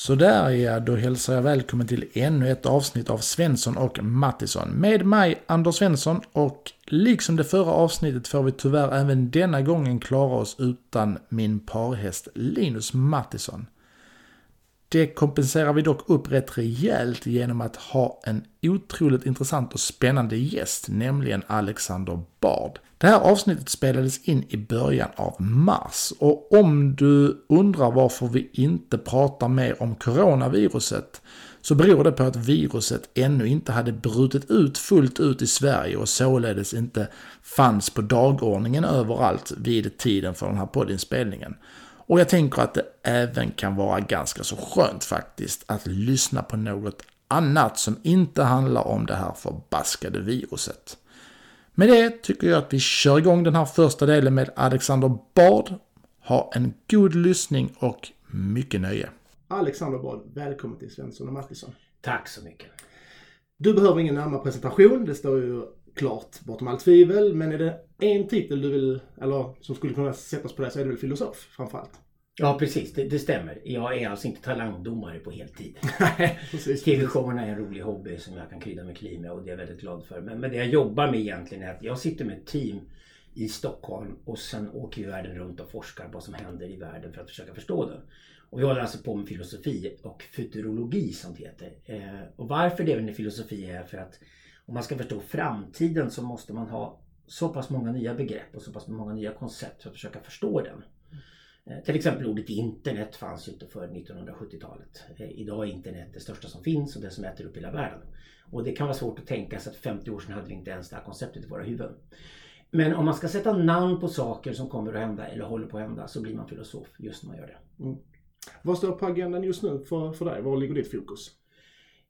Sådär ja, då hälsar jag välkommen till ännu ett avsnitt av Svensson och Mattisson. Med mig Anders Svensson och liksom det förra avsnittet får vi tyvärr även denna gången klara oss utan min parhäst Linus Mattisson. Det kompenserar vi dock upp rätt rejält genom att ha en otroligt intressant och spännande gäst, nämligen Alexander Bard. Det här avsnittet spelades in i början av mars och om du undrar varför vi inte pratar mer om coronaviruset så beror det på att viruset ännu inte hade brutit ut fullt ut i Sverige och således inte fanns på dagordningen överallt vid tiden för den här poddinspelningen. Och jag tänker att det även kan vara ganska så skönt faktiskt att lyssna på något annat som inte handlar om det här förbaskade viruset. Med det tycker jag att vi kör igång den här första delen med Alexander Bard. Ha en god lyssning och mycket nöje. Alexander Bard, välkommen till Svensson och Mattisson. Tack så mycket. Du behöver ingen närmare presentation, det står ju klart bortom allt tvivel. Men är det en titel du vill, eller som skulle kunna sättas på det så är det väl filosof framförallt? Ja precis, det, det, stämmer. Jag är alltså inte talangdomare på heltid. TV-showerna är en rolig hobby som jag kan krydda mitt liv med och det är jag väldigt glad för. Men, men det jag jobbar med egentligen är att jag sitter med ett team i Stockholm och sen åker vi världen runt och forskar på vad som händer i världen för att försöka förstå det. Och vi håller alltså på med filosofi och futurologi som det heter. Eh, och varför det med filosofi är för att om man ska förstå framtiden så måste man ha så pass många nya begrepp och så pass många nya koncept för att försöka förstå den. Eh, till exempel ordet internet fanns ju inte för 1970-talet. Eh, idag är internet det största som finns och det som äter upp hela världen. Och det kan vara svårt att tänka sig att 50 år sedan hade vi inte ens det här konceptet i våra huvuden. Men om man ska sätta namn på saker som kommer att hända eller håller på att hända så blir man filosof just när man gör det. Mm. Vad står på agendan just nu för, för dig? Var ligger ditt fokus?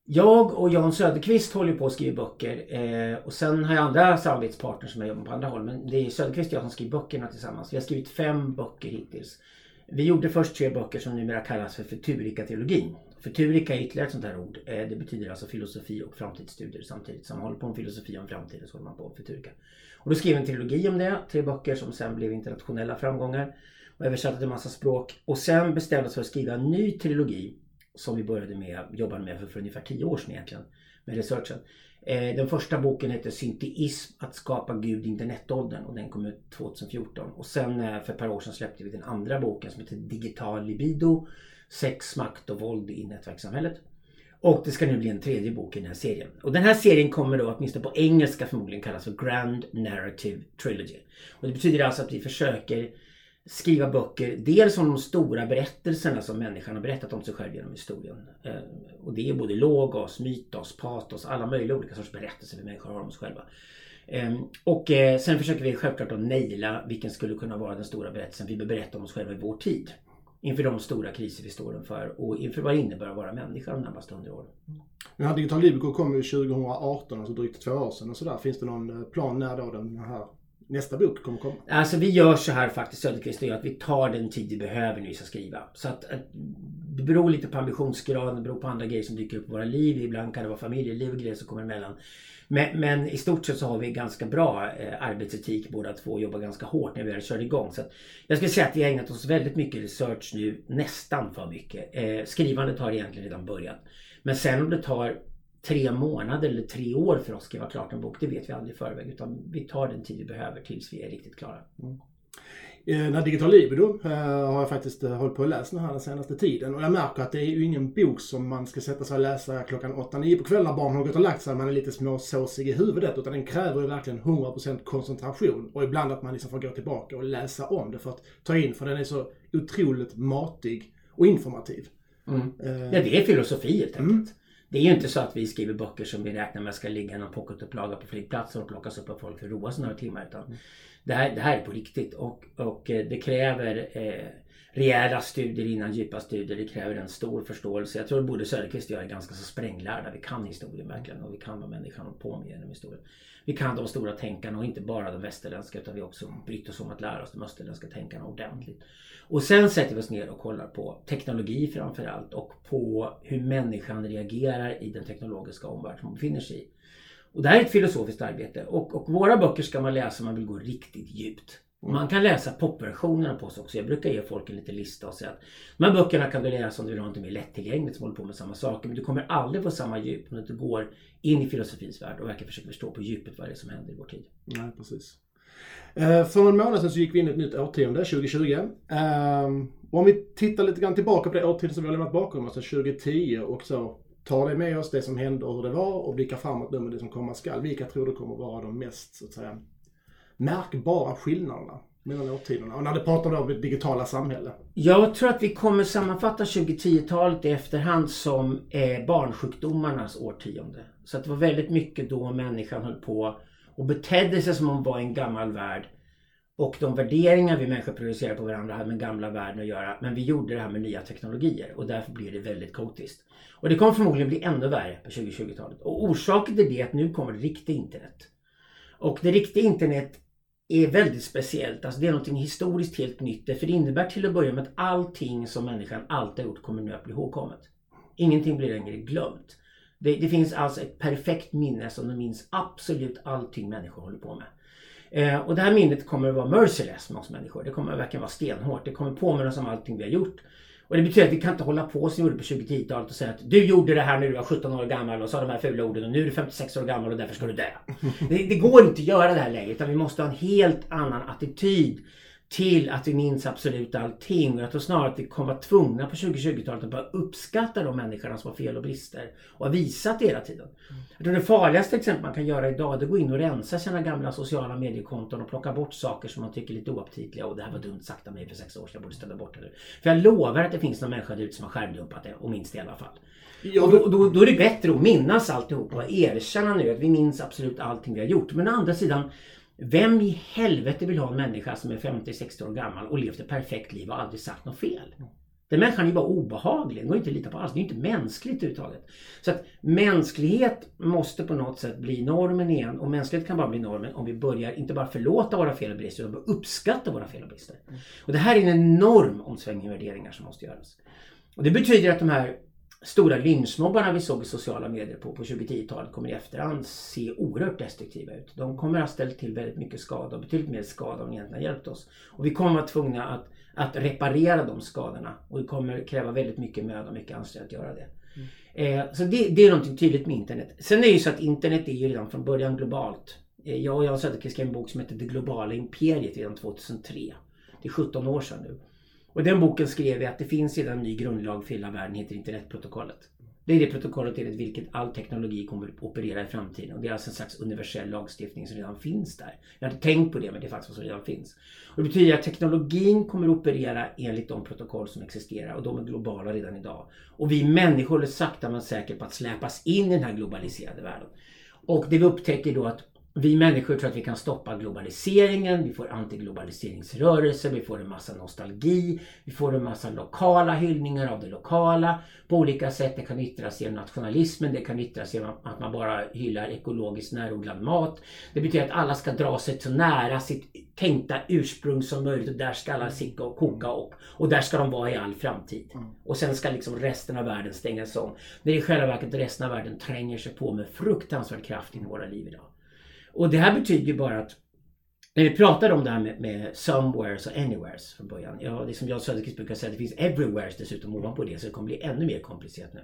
Jag och Jan Söderqvist håller på att skriva böcker eh, och sen har jag andra samarbetspartners som jag jobbar på andra håll. Men det är Söderqvist och jag som skriver böckerna tillsammans. Vi har skrivit fem böcker hittills. Vi gjorde först tre böcker som numera kallas för Futurika-trilogin. Futurika är ytterligare ett sånt här ord. Eh, det betyder alltså filosofi och framtidsstudier samtidigt. Så man håller på med filosofi om framtiden så håller man på med Futurika. Och då skrev vi en trilogi om det. Tre böcker som sen blev internationella framgångar. Och översatte till en massa språk. Och sen bestämde oss för att skriva en ny trilogi som vi började med, jobbade med för, för ungefär tio år sedan egentligen med researchen. Eh, den första boken hette Synteism, att skapa Gud i internetåldern och den kom ut 2014. Och sen eh, för ett par år sedan släppte vi den andra boken som heter Digital libido, sex, makt och våld i nätverkssamhället. Och det ska nu bli en tredje bok i den här serien. Och den här serien kommer då åtminstone på engelska förmodligen kallas för Grand Narrative Trilogy. Och det betyder alltså att vi försöker skriva böcker. Dels om de stora berättelserna som människan har berättat om sig själv genom historien. Eh, och det är både logos, mytos, patos, alla möjliga olika sorts berättelser vi människor har om oss själva. Ehm, och eh, sen försöker vi självklart att naila vilken skulle kunna vara den stora berättelsen vi bör berätta om oss själva i vår tid. Inför de stora kriser vi står inför och inför vad det innebär att vara människa de närmaste hundra åren. Den här Digital Libico kom ju 2018, alltså drygt två år sedan och sådär. Finns det någon eh, plan när då den här nästa bok kommer komma? Alltså vi gör så här faktiskt Söderqvist och jag att vi tar den tid vi behöver när vi ska skriva. Så att, att det beror lite på ambitionsgraden, det beror på andra grejer som dyker upp i våra liv. Ibland kan det vara familjeliv och grejer som kommer emellan. Men, men i stort sett så har vi ganska bra eh, arbetsetik båda två och jobbar ganska hårt när vi väl kör igång. Så jag skulle säga att vi har ägnat oss väldigt mycket research nu, nästan för mycket. Eh, skrivandet har egentligen redan börjat. Men sen om det tar tre månader eller tre år för oss att skriva klart en bok. Det vet vi aldrig i förväg utan vi tar den tid vi behöver tills vi är riktigt klara. Mm. Eh, den här Digital Libido eh, har jag faktiskt eh, hållit på att läsa den här den senaste tiden och jag märker att det är ju ingen bok som man ska sätta sig och läsa klockan 8-9 på kvällen när barnen har gått och lagt sig man är lite småsåsig i huvudet utan den kräver ju verkligen 100% koncentration och ibland att man liksom får gå tillbaka och läsa om det för att ta in för den är så otroligt matig och informativ. Mm. Ja, det är filosofi helt enkelt. Mm. Det är ju inte så att vi skriver böcker som vi räknar med ska ligga i någon pocketupplaga på flygplatser och plockas upp av folk för att roa sig några timmar. Utan mm. det, här, det här är på riktigt och, och eh, det kräver eh, rejäla studier innan djupa studier. Det kräver en stor förståelse. Jag tror både Söderqvist och jag är ganska så spränglärda. Vi kan historien verkligen och vi kan vad människan håller på med genom historien. Vi kan de stora tänkarna och inte bara de västerländska utan vi har också brytt oss om att lära oss de österländska tänkarna ordentligt. Och sen sätter vi oss ner och kollar på teknologi framförallt och på hur människan reagerar i den teknologiska omvärld som hon befinner sig i. Och det här är ett filosofiskt arbete och, och våra böcker ska man läsa om man vill gå riktigt djupt. Mm. Man kan läsa popversionerna på oss också. Jag brukar ge folk en liten lista och säga att de här böckerna kan du läsa om du vill ha något mer lättillgängligt som håller på med samma saker. Men du kommer aldrig få samma djup om du går in i filosofins värld och verkligen försöker förstå på djupet vad det är som händer i vår tid. Nej, precis. Eh, för en månad sedan så gick vi in i ett nytt årtionde, 2020. Ehm, och om vi tittar lite grann tillbaka på det årtionde som vi har lämnat bakom oss, alltså 2010 och så tar det med oss det som hände och hur det var och blickar framåt nu med det som komma skall. Vilka tror du kommer vara de mest, så att säga, märkbara skillnaderna mellan årtiondena? Och när du pratar om det digitala samhälle. Jag tror att vi kommer sammanfatta 2010-talet i efterhand som eh, barnsjukdomarnas årtionde. Så att det var väldigt mycket då människan höll på och betedde sig som om hon var i en gammal värld. Och de värderingar vi människor producerar på varandra hade med gamla världen att göra. Men vi gjorde det här med nya teknologier och därför blir det väldigt kaotiskt. Och det kommer förmodligen bli ännu värre på 2020-talet. Och orsaken till det är att nu kommer det riktiga internet. Och det riktiga internet är väldigt speciellt. Alltså det är någonting historiskt helt nytt. För det innebär till att börja med att allting som människan alltid har gjort kommer nu att bli ihågkommet. Ingenting blir längre glömt. Det, det, finns alltså ett perfekt minne som de minns absolut allting människor håller på med. Eh, och det här minnet kommer att vara merciless med oss människor. Det kommer verkligen vara stenhårt. Det kommer påminna oss om allting vi har gjort. Och det betyder att vi kan inte hålla på som vi gjorde på 2010-talet och säga att du gjorde det här när du var 17 år gammal och sa de här fula orden och nu är du 56 år gammal och därför ska du dö. Det, det går inte att göra det här längre utan vi måste ha en helt annan attityd till att vi minns absolut allting. Och jag tror snarare att vi kommer vara tvungna på 2020-talet att börja uppskatta de människorna som har fel och brister och har visat det hela tiden. Mm. Jag tror det farligaste exempel man kan göra idag det är att gå in och rensa sina gamla sociala mediekonton och plocka bort saker som man tycker är lite oaptitliga. Och det här var dumt sagt av mig för sex år sedan, jag borde ställa bort det nu. För jag lovar att det finns någon människa där ute som har skärmdumpat det och minns det i alla fall. Ja, och då, då, då, är det bättre att minnas alltihop och erkänna nu att vi minns absolut allting vi har gjort. Men å andra sidan vem i helvete vill ha en människa som är 50-60 år gammal och levt ett perfekt liv och aldrig sagt något fel? Den människan är ju bara obehaglig, den går inte att lita på alls. Det är inte mänskligt överhuvudtaget. Så att mänsklighet måste på något sätt bli normen igen och mänsklighet kan bara bli normen om vi börjar inte bara förlåta våra fel och brister utan uppskatta våra fel och brister. Och det här är en enorm omsvängning i värderingar som måste göras. Och det betyder att de här stora lynchmobbarna vi såg i sociala medier på, på 2010-talet kommer i efterhand se oerhört destruktiva ut. De kommer att ha ställt till väldigt mycket skada, betydligt mer skada än egentligen hjälpt oss. Och vi kommer att vara tvungna att, att reparera de skadorna och det kommer kräva väldigt mycket möda och mycket ansträngning att göra det. Mm. Eh, så det, det, är någonting tydligt med internet. Sen är det ju så att internet är ju redan från början globalt. Eh, jag och Jan Söderqvist skrev en bok som heter Det globala imperiet redan 2003. Det är 17 år sedan nu. Och den boken skrev jag att det finns redan en ny grundlag för hela världen, heter internetprotokollet. Det är det protokollet enligt vilket all teknologi kommer att operera i framtiden. Och det är alltså en slags universell lagstiftning som redan finns där. Jag har inte tänkt på det, men det är faktiskt vad som redan finns. Och det betyder att teknologin kommer att operera enligt de protokoll som existerar och de är globala redan idag. Och vi människor är sakta men säkert på att släpas in i den här globaliserade världen. Och det vi upptäcker då att vi människor tror att vi kan stoppa globaliseringen, vi får antiglobaliseringsrörelser, vi får en massa nostalgi, vi får en massa lokala hyllningar av det lokala på olika sätt. Det kan yttras genom nationalismen, det kan yttras genom att man bara hyllar ekologiskt närodlad mat. Det betyder att alla ska dra sig så nära sitt tänkta ursprung som möjligt och där ska alla sitta och koka upp. Och där ska de vara i all framtid. Mm. Och sen ska liksom resten av världen stängas om. När i själva verket resten av världen tränger sig på med fruktansvärd kraft in i våra liv idag. Och det här betyder ju bara att när vi pratar om det här med, med somewheres och anywheres från början. Ja, det som jag Söderqvist brukar säga, det finns everywheres dessutom ovanpå det så det kommer bli ännu mer komplicerat nu.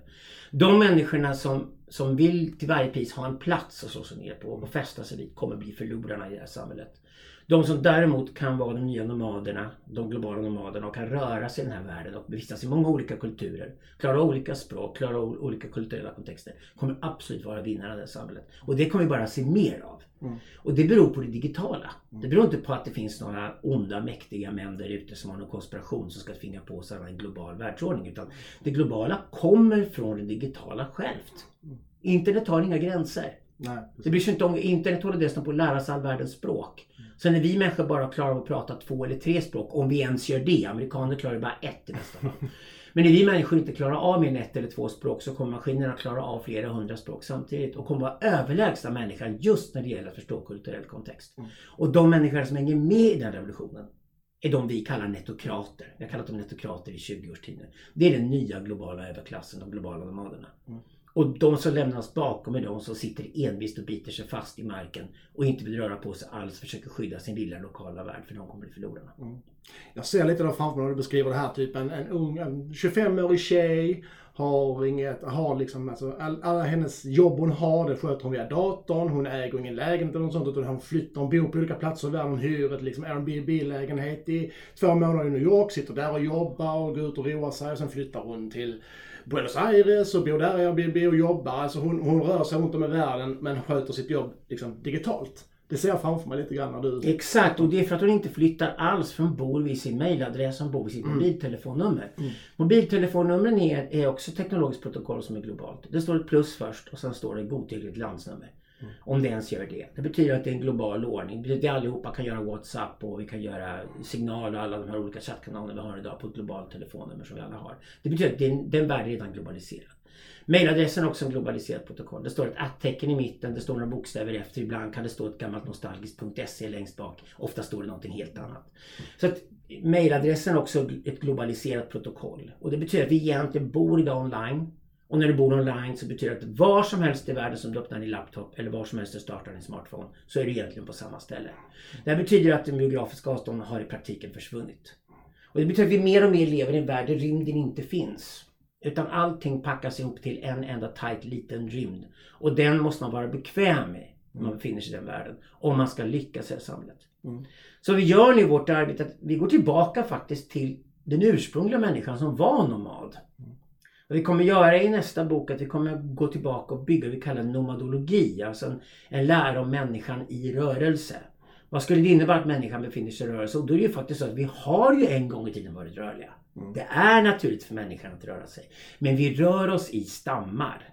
De människorna som, som vill till varje pris ha en plats att slå sig ner på och fästa sig vid kommer bli förlorarna i det här samhället. De som däremot kan vara de nya nomaderna, de globala nomaderna och kan röra sig i den här världen och bevistas i många olika kulturer, klara olika språk, klara olika kulturella kontexter, kommer absolut vara vinnarna i det här samhället. Och det kommer vi bara se mer av. Mm. Och det beror på det digitala. Mm. Det beror inte på att det finns några onda mäktiga män där ute som har någon konspiration som ska tvinga på sig en global världsordning. Utan det globala kommer från det digitala självt. Mm. Internet har inga gränser. Nej, det bryr sig inte om, internet håller dessutom på att lära sig all världens språk. Mm. Sen är vi människor bara klarar av att prata två eller tre språk, om vi ens gör det. Amerikaner klarar bara ett i nästa fall. Men när vi människor inte klarar av mer än ett eller två språk så kommer maskinerna klara av flera hundra språk samtidigt och kommer vara överlägsna människan just när det gäller att förstå kulturell kontext. Mm. Och de människor som hänger med i den revolutionen är de vi kallar netokrater. Vi har kallat dem netokrater i 20 års tid nu. Det är den nya globala överklassen, de globala nomaderna. Mm. Och de som lämnas bakom är de som sitter envist och biter sig fast i marken och inte vill röra på sig alls, försöker skydda sin lilla lokala värld för de kommer bli förlorarna. Mm. Jag ser lite framför mig när du beskriver det här, typ en, en ung, en 25-årig tjej har inget, har liksom, alltså, all, alla hennes jobb hon har, det sköter hon via datorn. Hon äger ingen lägenhet eller något sånt utan hon flyttar, hon bor på olika platser i hon hyr ett liksom Airbnb-lägenhet i två månader i New York, sitter där och jobbar och går ut och roar sig och sen flyttar hon till Buenos Aires och bor där i Airbnb och jobbar. Alltså hon, hon rör sig runt om i världen men sköter sitt jobb liksom digitalt. Det ser jag framför mig lite grann när du... Exakt, och det är för att hon inte flyttar alls för hon bor vid sin mailadress, hon bor vid sitt mm. mobiltelefonnummer. Mm. Mobiltelefonnumren är, är också teknologiskt protokoll som är globalt. Det står ett plus först och sen står det godtyckligt landsnummer. Mm. Om det ens gör det. Det betyder att det är en global ordning. Det betyder att vi allihopa kan göra WhatsApp och vi kan göra signal och alla de här olika chattkanalerna vi har idag på ett globalt telefonnummer som vi alla har. Det betyder att den, den världen är redan globaliserad. Mailadressen är också en globaliserat protokoll. Det står ett att-tecken i mitten, det står några bokstäver efter. Ibland kan det stå ett gammalt nostalgiskt .se längst bak. Ofta står det någonting helt annat. Så att mailadressen är också ett globaliserat protokoll. Och det betyder att vi egentligen bor idag online. Och när du bor online så betyder det att var som helst i världen som du öppnar din laptop eller var som helst du startar din smartphone så är du egentligen på samma ställe. Det här betyder att de geografiska avstånden har i praktiken försvunnit. Och det betyder att vi mer och mer lever i en värld där rymden inte finns. Utan allting packas ihop till en enda tight liten rymd. Och den måste man vara bekväm med när man befinner sig i den världen. Om man ska lyckas i det samhället. Mm. Så vi gör nu vårt arbete att vi går tillbaka faktiskt till den ursprungliga människan som var nomad. Vad vi kommer göra i nästa bok att vi kommer gå tillbaka och bygga vad vi kallar nomadologi. Alltså en, en lära om människan i rörelse. Vad skulle det innebära att människan befinner sig i rörelse? Och då är det ju faktiskt så att vi har ju en gång i tiden varit rörliga. Mm. Det är naturligt för människan att röra sig. Men vi rör oss i stammar.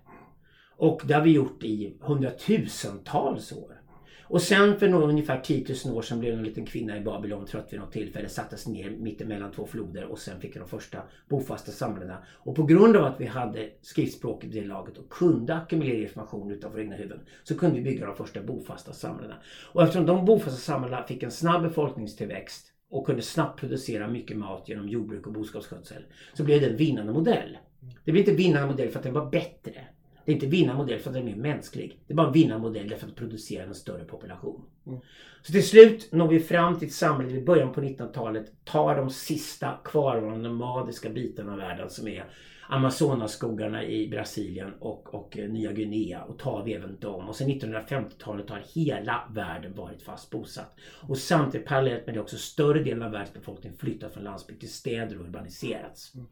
Och det har vi gjort i hundratusentals år. Och sen för någon, ungefär 10 000 år sedan blev en liten kvinna i Babylon trött vid något tillfälle, sattes ner mittemellan två floder och sen fick de första bofasta samhällena. Och på grund av att vi hade skriftspråket i det laget och kunde ackumulera information utanför egna huvuden så kunde vi bygga de första bofasta samhällena. Och eftersom de bofasta samhällena fick en snabb befolkningstillväxt och kunde snabbt producera mycket mat genom jordbruk och boskapsskötsel så blev det en vinnande modell. Det blev inte vinnande modell för att den var bättre. Det är inte vinnande modell för att den är mer mänsklig. Det är bara en vinnande modell för att producera en större population. Mm. Så till slut når vi fram till ett samhälle i början på 1900-talet tar de sista kvarvarande nomadiska bitarna av världen som är Amazonaskogarna i Brasilien och, och eh, Nya Guinea och tar vi även dem. Och sen 1950-talet har hela världen varit fast bosatt. Och samtidigt parallellt med det också större delen av världens befolkning flyttat från landsbygd till städer och urbaniserats. Mm.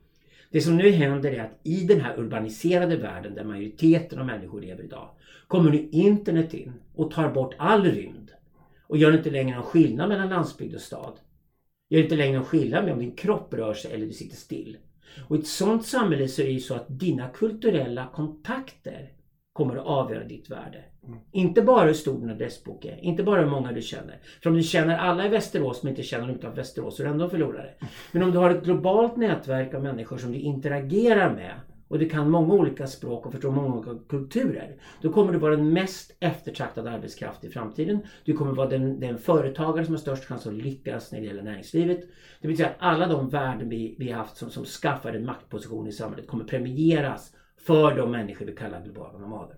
Det som nu händer är att i den här urbaniserade världen där majoriteten av människor lever idag kommer nu internet in och tar bort all rymd och gör inte längre någon skillnad mellan landsbygd och stad. Gör inte längre någon skillnad med om din kropp rör sig eller du sitter still. Och i ett sådant samhälle så är det ju så att dina kulturella kontakter kommer att avgöra ditt värde. Mm. Inte bara hur stor din adressbok är, inte bara hur många du känner. För om du känner alla i Västerås men inte känner dem utanför Västerås så är du ändå en förlorare. Men om du har ett globalt nätverk av människor som du interagerar med och du kan många olika språk och förstår många olika kulturer. Då kommer du vara den mest eftertraktade arbetskraft i framtiden. Du kommer vara den, den företagare som har störst chans att lyckas när det gäller näringslivet. Det betyder att alla de värden vi, vi har haft som, som skaffar en maktposition i samhället kommer premieras för de människor vi kallar globala nomader.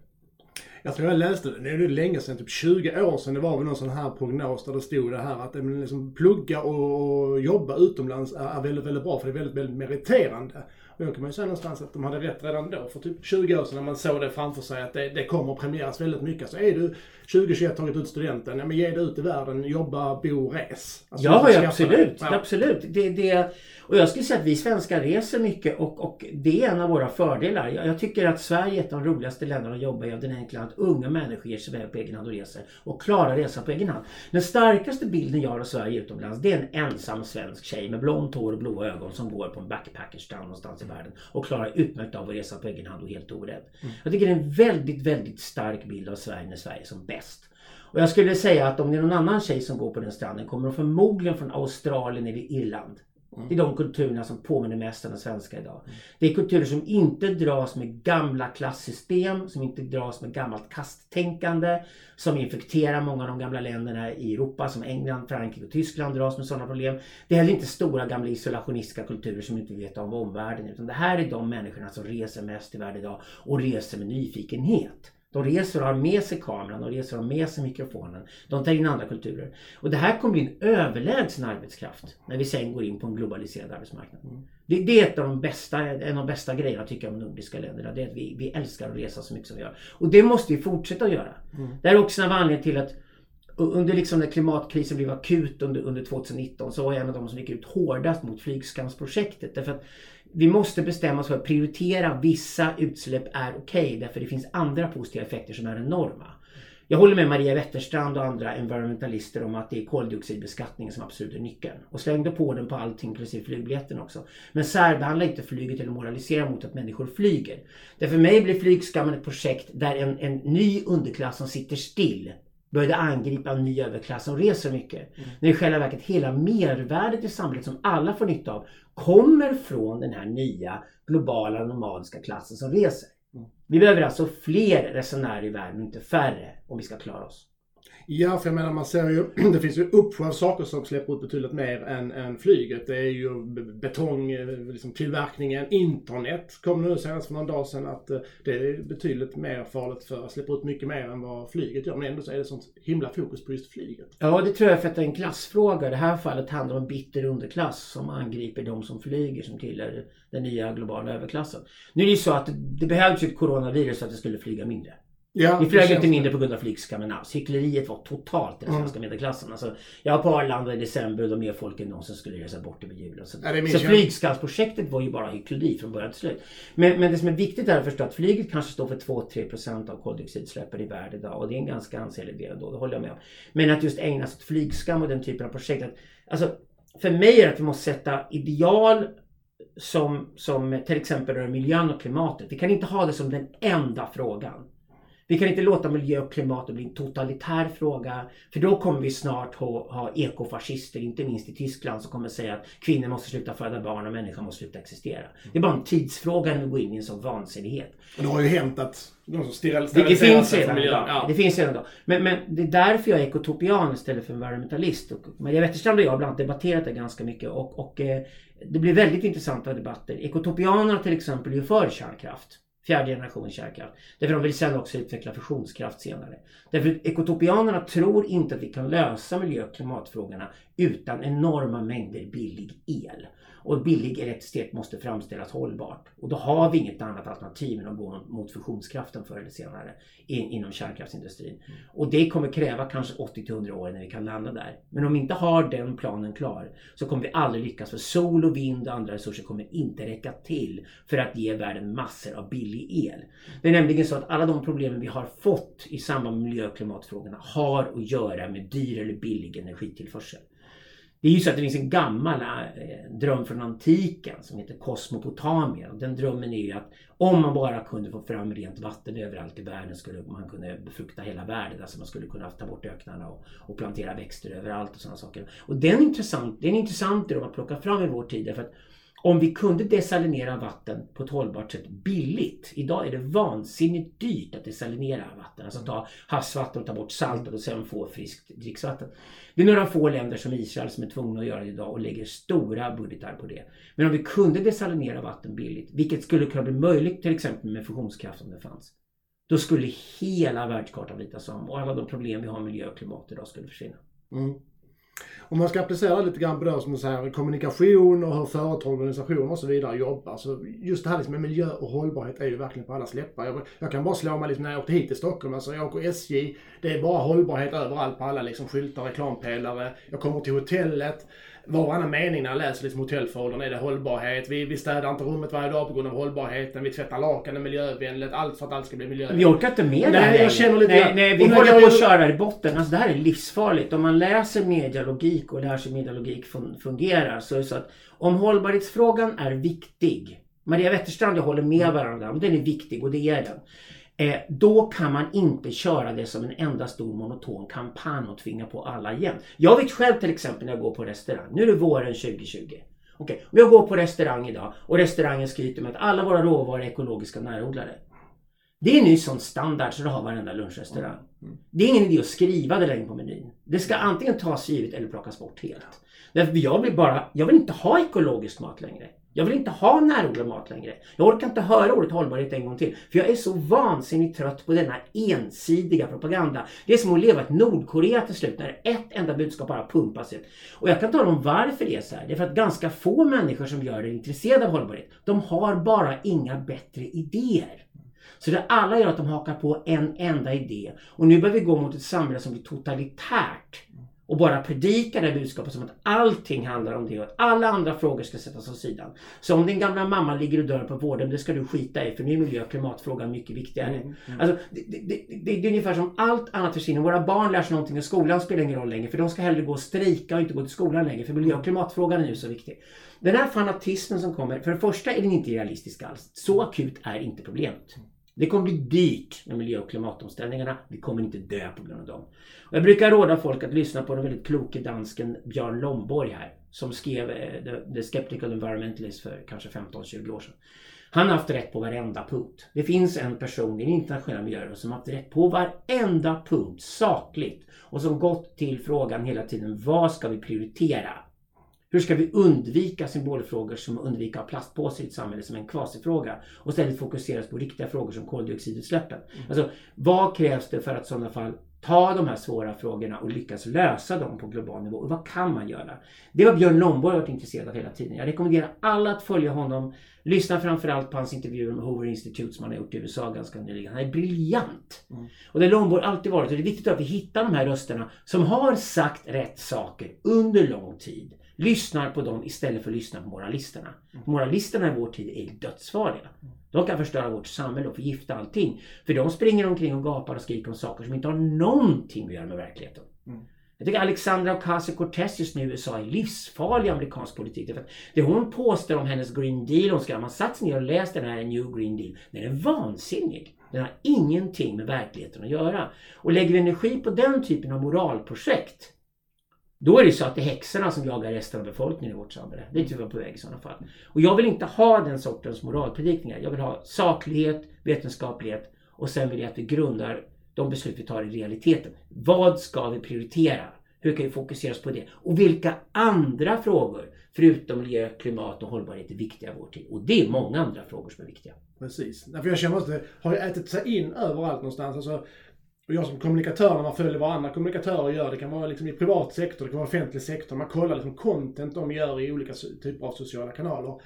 Jag tror jag läste det, det är länge sedan, typ 20 år sedan, det var väl någon sån här prognos där det stod det här att eh, liksom, plugga och jobba utomlands är väldigt, väldigt bra för det är väldigt, väldigt meriterande. Och då kan man ju säga någonstans att de hade rätt redan då, för typ 20 år sedan när man såg det framför sig att det, det kommer att premieras väldigt mycket. Så är du 2021 tagit ut studenten, ja men ge dig ut i världen, jobba, bo, res. Alltså, ja, ja absolut. Ja. Absolut. Det, det, och jag skulle säga att vi svenskar reser mycket och, och det är en av våra fördelar. Jag, jag, tycker att Sverige är ett av de roligaste länderna att jobba i av den enkla att unga människor ger sig iväg på egen hand och reser och klarar resan på egen hand. Den starkaste bilden jag har av Sverige utomlands det är en ensam svensk tjej med blont hår och blåa ögon som går på en backpackerstrand någonstans i världen och klarar utmärkt av att resa på egen hand och helt orädd. Mm. Jag tycker det är en väldigt, väldigt stark bild av Sverige när Sverige är som bäst. Och jag skulle säga att om det är någon annan tjej som går på den stranden kommer hon förmodligen från Australien eller Irland Det är de kulturerna som påminner mest om den svenska idag. Det är kulturer som inte dras med gamla klassystem, som inte dras med gammalt kasttänkande, som infekterar många av de gamla länderna i Europa, som England, Frankrike och Tyskland dras med sådana problem. Det är heller inte stora gamla isolationistiska kulturer som inte vet om omvärlden, utan det här är de människorna som reser mest i världen idag och reser med nyfikenhet. De reser och har med sig kameran, de reser och har med sig mikrofonen. De tar in andra kulturer. Och det här kommer bli en överlägsen arbetskraft när vi sen går in på en globaliserad arbetsmarknad. Det, det är ett av de bästa, en av de bästa grejerna tycker jag om nordiska länderna. Det är att vi, vi älskar att resa så mycket som vi gör. Och det måste vi fortsätta att göra. Det här är också en av anledningarna till att under liksom när klimatkrisen blev akut under, under 2019 så var jag en av de som gick ut hårdast mot flygskamsprojektet. Därför att vi måste bestämma oss för att prioritera vissa utsläpp är okej okay, därför det finns andra positiva effekter som är enorma. Jag håller med Maria Wetterstrand och andra environmentalister om att det är koldioxidbeskattningen som absolut är nyckeln. Och slängde på den på allting inklusive flygbiljetten också. Men särbehandla inte flyget eller moralisera mot att människor flyger. Därför mig blir flygskammen ett projekt där en, en ny underklass som sitter still började angripa en ny överklass som reser mycket. Mm. När i själva verket hela mervärdet i samhället som alla får nytta av kommer från den här nya globala nomadiska klassen som reser. Mm. Vi behöver alltså fler resenärer i världen, inte färre, om vi ska klara oss. Ja, för jag menar man ser ju, det finns ju uppsjö av saker som släpper ut betydligt mer än, än flyget. Det är ju betong, eh, liksom tillverkningen, internet kom nu senast för någon dag sedan att eh, det är betydligt mer farligt för att släppa ut mycket mer än vad flyget gör. Men ändå så är det sånt himla fokus på just flyget. Ja, det tror jag för att det är en klassfråga. Det här fallet handlar om bitter underklass som angriper de som flyger som tillhör den nya globala överklassen. Nu är det ju så att det behövs ett coronavirus för att det skulle flyga mindre. Ja, vi flög inte mindre på grund av flygskammen alls. Hyckleriet var totalt i den svenska mm. medelklassen. Alltså, jag var på Arlanda i december och då mer folk än någonsin skulle resa bort över julen. Så, ja, så flygskamsprojektet var ju bara hyckleri från början till slut. Men, men det som är viktigt är att förstå att flyget kanske står för 2-3% av koldioxidutsläppen i världen idag. Och det är en ganska ansenlig del ändå, det håller jag med om. Men att just ägna sig åt flygskam och den typen av projekt. Att, alltså, för mig är det att vi måste sätta ideal som, som till exempel rör miljön och klimatet. Vi kan inte ha det som den enda frågan. Vi kan inte låta miljö och klimat bli en totalitär fråga. För då kommer vi snart ha, ha ekofascister, inte minst i Tyskland, som kommer säga att kvinnor måste sluta föda barn och människan måste sluta existera. Det är bara en tidsfråga när vi går in i en sån vansinnighet. Och det har ju hänt att de som steril, det, det finns redan idag. Ja. Det finns redan idag. Men, men det är därför jag är ekotopian istället för environmentalist. Och Maria Wetterstrand och jag har bland annat debatterat det ganska mycket. Och, och eh, det blir väldigt intressanta debatter. Ekotopianerna till exempel är ju för kärnkraft fjärde generationens kärnkraft. Därför de vill sen också utveckla fusionskraft senare. Därför ekotopianerna tror inte att vi kan lösa miljö och klimatfrågorna utan enorma mängder billig el. Och billig elektricitet måste framställas hållbart. Och då har vi inget annat alternativ än att gå mot fusionskraften förr eller senare in, inom kärnkraftsindustrin. Mm. Och det kommer kräva kanske 80-100 år när vi kan landa där. Men om vi inte har den planen klar så kommer vi aldrig lyckas för sol och vind och andra resurser kommer inte räcka till för att ge världen massor av billig el. Det är nämligen så att alla de problemen vi har fått i samband med miljö och klimatfrågorna har att göra med dyr eller billig energitillförsel. Det är ju så att det finns en gammal eh, dröm från antiken som heter Kosmopotamien. Och den drömmen är ju att om man bara kunde få fram rent vatten överallt i världen skulle man kunna befrukta hela världen. Alltså man skulle kunna ta bort öknarna och, och plantera växter överallt och sådana saker. Och den är intressant, det är en intressant dröm att plocka fram i vår tid. Därför att om vi kunde desalinera vatten på ett hållbart sätt billigt. Idag är det vansinnigt dyrt att desalinera vatten. Alltså ta havsvatten och ta bort saltet och sen få friskt dricksvatten. Det är några få länder som Israel som är tvungna att göra det idag och lägger stora budgetar på det. Men om vi kunde desalinera vatten billigt, vilket skulle kunna bli möjligt till exempel med fusionskraft om det fanns. Då skulle hela världskartan ritas om och alla de problem vi har med miljö och klimat idag skulle försvinna. Mm. Om man ska applicera lite grann på det som säger, kommunikation och hur företag, organisationer och så vidare jobbar. Så just det här liksom med miljö och hållbarhet är ju verkligen på alla läppar. Jag, jag, kan bara slå mig liksom när jag åkte hit till Stockholm. Alltså jag åker SJ. Det är bara hållbarhet överallt på alla liksom skyltar, reklampelare. Jag kommer till hotellet var och annan mening när jag läser liksom hotellfoldern är det hållbarhet. Vi, vi städar inte rummet varje dag på grund av hållbarheten. Vi tvättar lakanen miljövänligt. Allt för att allt ska bli miljövänligt. Vi orkar inte med det här. Nej, jag känner lite Nej, nej vi håller på att köra i botten. Alltså det här är livsfarligt. Om man läser medialogik och lär sig medialogik fungerar så är det så att om hållbarhetsfrågan är viktig Maria Wetterstrand, jag håller med varandra. Den är viktig och det är den. Eh, då kan man inte köra det som en enda stor monoton kampanj och tvinga på alla igen. Jag vet själv till exempel när jag går på restaurang. Nu är det våren 2020. Okej, om jag går på restaurang idag och restaurangen skryter med att alla våra råvaror är ekologiska och närodlade. Det är nu sån standard så det har varenda lunchrestaurang. Det är ingen idé att skriva det längre på menyn. Det ska antingen tas givet eller plockas bort helt. Därför jag vill bara, jag vill inte ha ekologisk mat längre. Jag vill inte ha närodlad mat längre. Jag orkar inte höra ordet hållbarhet en gång till. För jag är så vansinnigt trött på denna ensidiga propaganda. Det är som att leva i ett Nordkorea till slut när ett enda budskap bara pumpas ut. Och jag kan tala om varför det är så här. Det är för att ganska få människor som gör det är intresserade av hållbarhet. De har bara inga bättre idéer. Så det alla gör att de hakar på en enda idé. Och nu börjar vi gå mot ett samhälle som blir totalitärt och bara predika det budskapet som att allting handlar om det och att alla andra frågor ska sättas åt sidan. Så om din gamla mamma ligger och dör på vården, det ska du skita i för nu är miljö och klimatfrågan mycket viktigare. Mm, mm. Alltså, det, det, det, det, är ungefär som allt annat försvinner. Våra barn lär sig någonting och skolan spelar ingen roll längre för de ska hellre gå och strejka och inte gå till skolan längre för miljö och klimatfrågan är nu så viktig. Den här fanatismen som kommer, för det första är den inte realistisk alls. Så akut är inte problemet. Det kommer bli dyrt med miljö och klimatomställningarna. Vi kommer inte dö på grund av dem. Och jag brukar råda folk att lyssna på den väldigt kloke dansken Björn Lomborg här. Som skrev eh, The, The Skeptical Environmentalist för kanske 15-20 år sedan. Han har haft rätt på varenda punkt. Det finns en person i den internationella miljörörelsen som har haft rätt på varenda punkt sakligt. Och som gått till frågan hela tiden, vad ska vi prioritera? Hur ska vi undvika symbolfrågor som undvika att ha plastpåsar i ett samhälle som en kvasifråga och istället fokuseras på riktiga frågor som koldioxidutsläppen? Mm. Alltså, vad krävs det för att i sådana fall ta de här svåra frågorna och lyckas lösa dem på global nivå? Och vad kan man göra? Det var Björn Lomborg varit intresserad av hela tiden. Jag rekommenderar alla att följa honom. Lyssna framförallt på hans intervjuer med Hoover Institute som han har gjort i USA ganska nyligen. Han är briljant! Mm. Och det har Lomborg alltid varit. Och det är viktigt att vi hittar de här rösterna som har sagt rätt saker under lång tid lyssnar på dem istället för att lyssna på moralisterna. Mm. Moralisterna i vår tid är dödsfarliga. De kan förstöra vårt samhälle och förgifta allting. För de springer omkring och gapar och skriker om saker som inte har någonting att göra med verkligheten. Mm. Jag tycker Alexandra Ocasio-Cortez just nu i USA är livsfarlig i amerikansk politik. För det hon påstår om hennes Green Deal, hon ska ha satt sig ner och läst den här New Green Deal. Den är vansinnig. Den har ingenting med verkligheten att göra. Och lägger vi energi på den typen av moralprojekt då är det så att det är häxorna som jagar resten av befolkningen i vårt samhälle. Det är tyvärr på väg i sådana fall. Och jag vill inte ha den sortens moralpredikningar. Jag vill ha saklighet, vetenskaplighet och sen vill jag att vi grundar de beslut vi tar i realiteten. Vad ska vi prioritera? Hur kan vi fokusera på det? Och vilka andra frågor, förutom miljö, klimat och hållbarhet, är viktiga i vår tid? Och det är många andra frågor som är viktiga. Precis. Jag känner att det har ätit sig in överallt någonstans. Alltså, och jag som kommunikatör, när man följer vad andra kommunikatörer gör, det kan vara liksom i privat sektor, det kan vara offentlig sektor, man kollar liksom content de gör i olika typer av sociala kanaler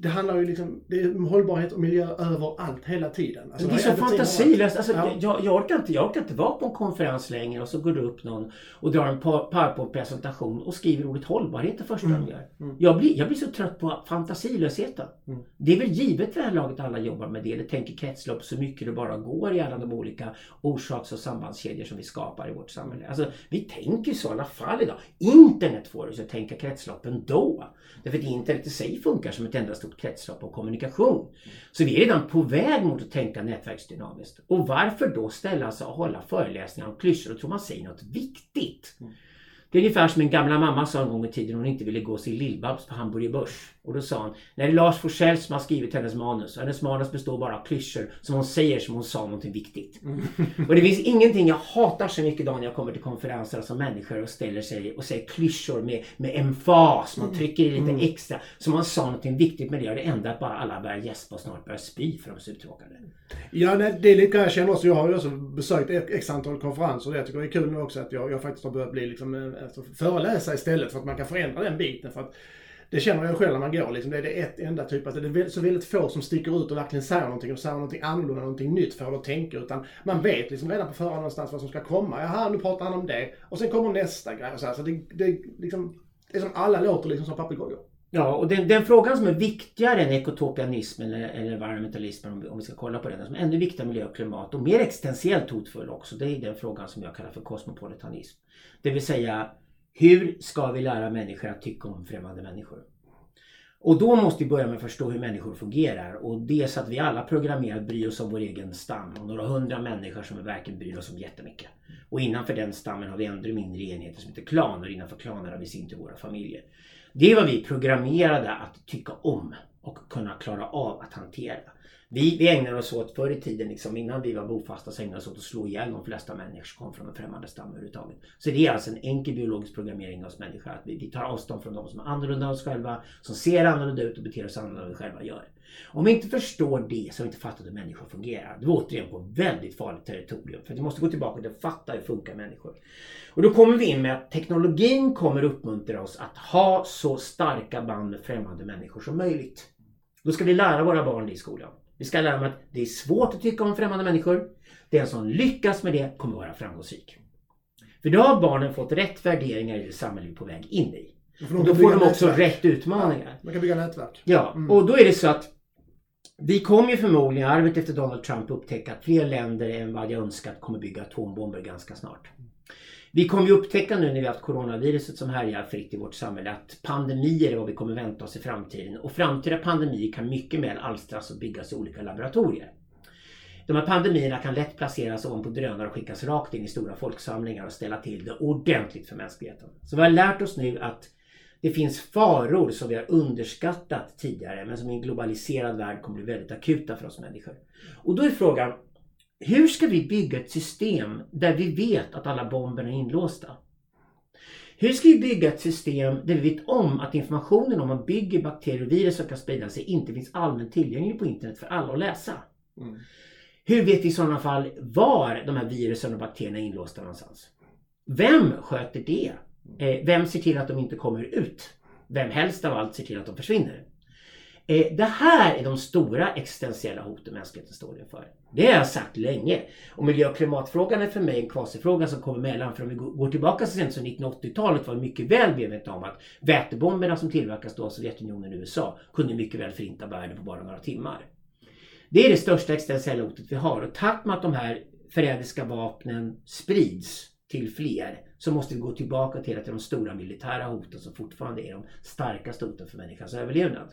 det handlar ju liksom, det är hållbarhet och miljö överallt hela tiden. Alltså, det är så fantasilöst. Alltså, ja. jag, jag, orkar inte, jag orkar inte vara på en konferens längre och så går det upp någon och drar en powerpoint-presentation och skriver ordet hållbarhet det första mm. de gör. Mm. Jag, blir, jag blir så trött på fantasilösheten. Mm. Det är väl givet för det här laget alla jobbar med det, eller tänker kretslopp så mycket det bara går i alla de olika orsaks och sambandskedjor som vi skapar i vårt samhälle. Alltså, vi tänker så i alla fall idag. Internet får oss att tänka kretslopp ändå. Därför att internet i sig funkar som ett enda stort stort kretslopp och kommunikation. Så vi är redan på väg mot att tänka nätverksdynamiskt. Och varför då ställa sig och hålla föreläsningar om klyschor och tro man säger något viktigt? Mm. Det är ungefär som min gamla mamma sa en gång i tiden hon inte ville gå sin Lill-Babs på Hamburger Börs. Och då sa hon, när det är Lars Forssell som har skrivit hennes manus och hennes manus består bara av klyschor som hon säger som hon sa någonting viktigt. Mm. och det finns ingenting jag hatar så mycket idag när jag kommer till konferenser som människor och ställer sig och säger klyschor med, med emfas. Man trycker i lite mm. extra. Som man sa någonting viktigt med det och det enda att bara alla börjar gäspa och snart börjar spy för de är så uttråkade. Ja, nej, det är lite jag känner också. Jag har ju också besökt ett x antal konferenser och jag tycker det är kul nu också att jag, jag faktiskt har börjat bli liksom, alltså, föreläsa istället för att man kan förändra den biten. För att det känner jag själv när man går. Liksom. Det är det ett enda typ, att det är så väldigt få som sticker ut och verkligen säger någonting och säger någonting annorlunda, någonting nytt för att tänka. Utan man vet liksom redan på förhand någonstans vad som ska komma. Jaha, nu pratar han om det. Och sen kommer nästa grej. Och så, här. så det, det, liksom, det är som alla låter liksom som papegojor. Ja, och den, den, frågan som är viktigare än ekotopianism eller, eller environmentalism, om vi, om vi ska kolla på den, som är ännu viktigare miljö och klimat och mer existentiellt hotfull också, det är den frågan som jag kallar för kosmopolitanism. Det vill säga, hur ska vi lära människor att tycka om främmande människor? Och då måste vi börja med att förstå hur människor fungerar. Och det är så att vi alla programmerar att bry oss om vår egen stam. Och några hundra människor som vi verkligen bryr oss om jättemycket. Och innanför den stammen har vi ännu mindre enheter som heter klaner. Och innanför klaner har vi sin till våra familjer. Det är vad vi är programmerade att tycka om och kunna klara av att hantera. Vi, vi ägnade oss åt, förr i tiden, liksom, innan vi var bofasta, så ägnade oss åt att slå ihjäl de flesta människor som kom från en främmande stam överhuvudtaget. Så det är alltså en enkel biologisk programmering av oss människor. Att vi, vi tar avstånd från de som är annorlunda än oss själva, som ser annorlunda ut och beter sig annorlunda än vi själva gör. Om vi inte förstår det så har vi inte fattat hur människor fungerar. Då är vi återigen på väldigt farligt territorium. För vi måste gå tillbaka till att fatta hur funkar människor. Och då kommer vi in med att teknologin kommer uppmuntra oss att ha så starka band med främmande människor som möjligt. Då ska vi lära våra barn det i skolan. Vi ska lära dem att det är svårt att tycka om främmande människor. Den som lyckas med det kommer vara framgångsrik. För då har barnen fått rätt värderingar i det samhälle vi är på väg in i. Och då får de också rätt utmaningar. Man kan bygga nätverk. Ja, och då är det så att vi kommer ju förmodligen, arvet efter Donald Trump, upptäcka att fler länder än vad jag önskat kommer bygga atombomber ganska snart. Vi kommer ju upptäcka nu när vi haft coronaviruset som härjar fritt i vårt samhälle att pandemier är vad vi kommer vänta oss i framtiden. Och framtida pandemier kan mycket väl alstras och byggas i olika laboratorier. De här pandemierna kan lätt placeras ovanpå drönare och skickas rakt in i stora folksamlingar och ställa till det ordentligt för mänskligheten. Så vi har lärt oss nu att det finns faror som vi har underskattat tidigare men som i en globaliserad värld kommer bli väldigt akuta för oss människor. Och då är frågan, hur ska vi bygga ett system där vi vet att alla bomberna är inlåsta? Hur ska vi bygga ett system där vi vet om att informationen om man bygger bakterier och virus som kan sprida sig inte finns allmänt tillgänglig på internet för alla att läsa? Mm. Hur vet vi i sådana fall var de här virusen och bakterierna är inlåsta någonstans? Vem sköter det? Eh, vem ser till att de inte kommer ut? Vem helst av allt ser till att de försvinner? Eh, det här är de stora existentiella hoten mänskligheten står inför. Det har jag sagt länge. Och miljö och klimatfrågan är för mig en kvasifråga som kommer mellan. För om vi går tillbaka så sent som 1980-talet var vi mycket väl medvetna om att vätebomberna som tillverkas då av Sovjetunionen och USA kunde mycket väl förinta världen på bara några timmar. Det är det största existentiella hotet vi har och tack med att de här förrädiska vapnen sprids till fler så måste vi gå tillbaka till att det är de stora militära hoten som fortfarande är de starkaste hoten för människans överlevnad.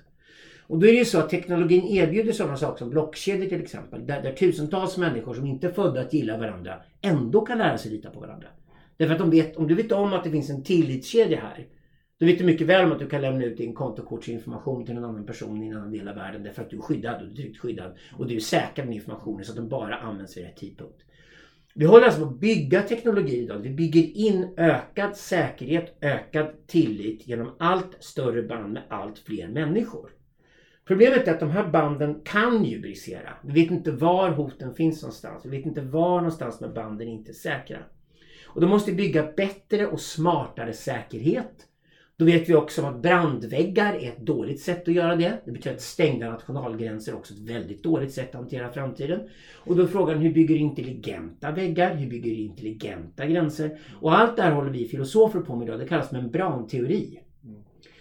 Och då är det ju så att teknologin erbjuder sådana saker som blockkedjor till exempel. Där, där tusentals människor som inte är födda att gilla varandra ändå kan lära sig lita på varandra. Därför att de vet, om du vet om att det finns en tillitskedja här. Då vet du mycket väl om att du kan lämna ut din kontokortsinformation till en annan person i en annan del av världen. Därför att du är skyddad och du är tryggt skyddad. Och du är säker med informationen så att den bara används vid rätt tidpunkt. Vi håller alltså på att bygga teknologi idag. Vi bygger in ökad säkerhet, ökad tillit genom allt större band med allt fler människor. Problemet är att de här banden kan ju brisera. Vi vet inte var hoten finns någonstans. Vi vet inte var någonstans med banden inte är säkra. Och då måste vi bygga bättre och smartare säkerhet. Då vet vi också att brandväggar är ett dåligt sätt att göra det. Det betyder att stängda nationalgränser är också ett väldigt dåligt sätt att hantera framtiden. Och då är frågan hur bygger du intelligenta väggar? Hur bygger du intelligenta gränser? Och allt det här håller vi filosofer på med idag. Det kallas membranteori.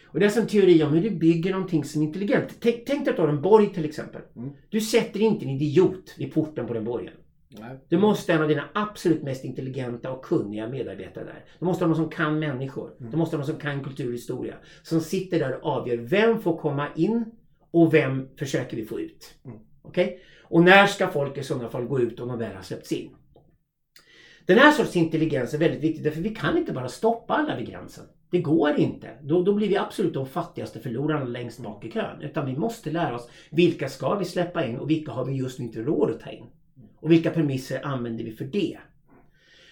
Och det är alltså en teori om hur du bygger någonting som är intelligent. Tänk, tänk dig att du har en borg till exempel. Mm. Du sätter inte en idiot vid porten på den borgen. Nej. Du måste ha en av dina absolut mest intelligenta och kunniga medarbetare där. Du måste ha någon som kan människor. Du måste ha någon som kan kultur och historia. Som sitter där och avgör vem får komma in och vem försöker vi få ut. Mm. Okej? Och när ska folk i sådana fall gå ut om de väl har släppts in? Den här sorts intelligens är väldigt viktig därför vi kan inte bara stoppa alla vid gränsen. Det går inte. Då, då blir vi absolut de fattigaste förlorarna längst bak i kön. Utan vi måste lära oss vilka ska vi släppa in och vilka har vi just nu inte råd att ta in. Och vilka premisser använder vi för det?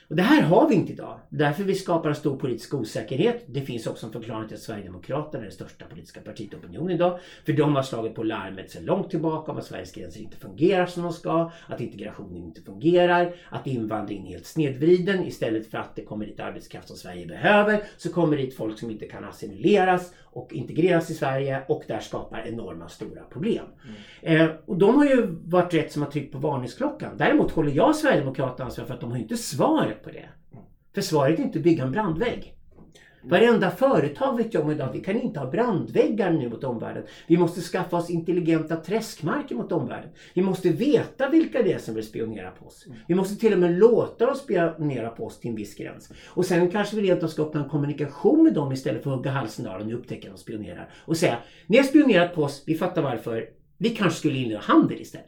Och det här har vi inte idag. Därför vi skapar en stor politisk osäkerhet. Det finns också en förklaring till att Sverigedemokraterna är det största politiska partiet i opinionen idag. För de har slagit på larmet sedan långt tillbaka om att Sveriges gränser inte fungerar som de ska. Att integrationen inte fungerar. Att invandringen är helt snedvriden. Istället för att det kommer dit arbetskraft som Sverige behöver så kommer det dit folk som inte kan assimileras och integreras i Sverige och där skapar enorma stora problem. Eh, och de har ju varit rätt som har tryckt på varningsklockan. Däremot håller jag Sverigedemokraterna ansvar för att de har inte svaret på det. För svaret är inte att bygga en brandvägg. Varenda företag vet jag om idag vi kan inte ha brandväggar nu mot omvärlden. Vi måste skaffa oss intelligenta träskmarker mot omvärlden. Vi måste veta vilka det är som vill spionera på oss. Vi måste till och med låta dem spionera på oss till en viss gräns. Och sen kanske vi rent av ska öppna en kommunikation med dem istället för att hugga halsen av dem och upptäcka att de spionerar. Och säga, ni har spionerat på oss, vi fattar varför. Vi kanske skulle inleda handel istället.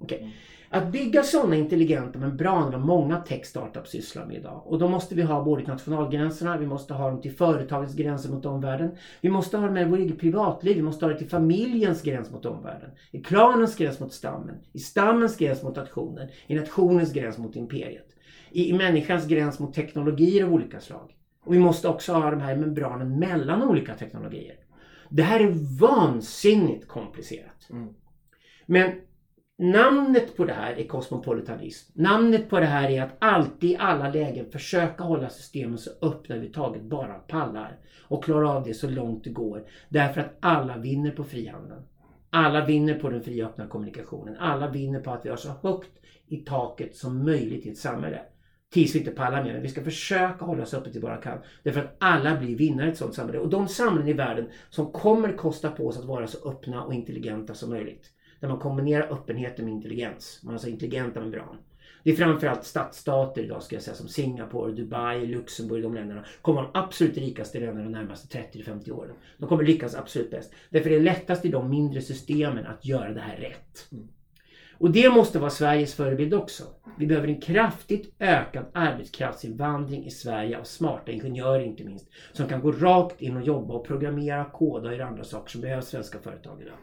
Okej. Att bygga sådana intelligenta membraner vad många tech-startups sysslar med idag. Och då måste vi ha både nationalgränserna, vi måste ha dem till företagets gränser mot omvärlden. Vi måste ha det med vårt eget privatliv, vi måste ha det till familjens gräns mot omvärlden. I klanens gräns mot stammen, i stammens gräns mot nationen, i nationens gräns mot imperiet. I, i människans gräns mot teknologier av olika slag. Och vi måste också ha de här membranen mellan olika teknologier. Det här är vansinnigt komplicerat. Mm. Men namnet på det här är kosmopolitanism. Namnet på det här är att alltid i alla lägen försöka hålla systemen så öppna överhuvudtaget. bara pallar. Och klara av det så långt det går. Därför att alla vinner på frihandeln. Alla vinner på den fria öppna kommunikationen. Alla vinner på att vi har så högt i taket som möjligt i ett samhälle. Tills vi inte pallar mer. Men vi ska försöka hålla oss öppet till bara kan. Därför att alla blir vinnare i ett sådant samhälle. Och de samhällen i världen som kommer kosta på oss att vara så öppna och intelligenta som möjligt. Där man kombinerar öppenheten med intelligens. Man har så intelligenta membran. Det är framförallt stadsstater idag ska jag säga som Singapore, Dubai, Luxemburg, de länderna kommer de absolut rikaste länderna de närmaste 30-50 åren. De kommer lyckas absolut bäst. Därför är det lättast i de mindre systemen att göra det här rätt. Och det måste vara Sveriges förebild också. Vi behöver en kraftigt ökad arbetskraftsinvandring i Sverige av smarta ingenjörer inte minst. Som kan gå rakt in och jobba och programmera, koda och göra andra saker som behövs svenska företag idag.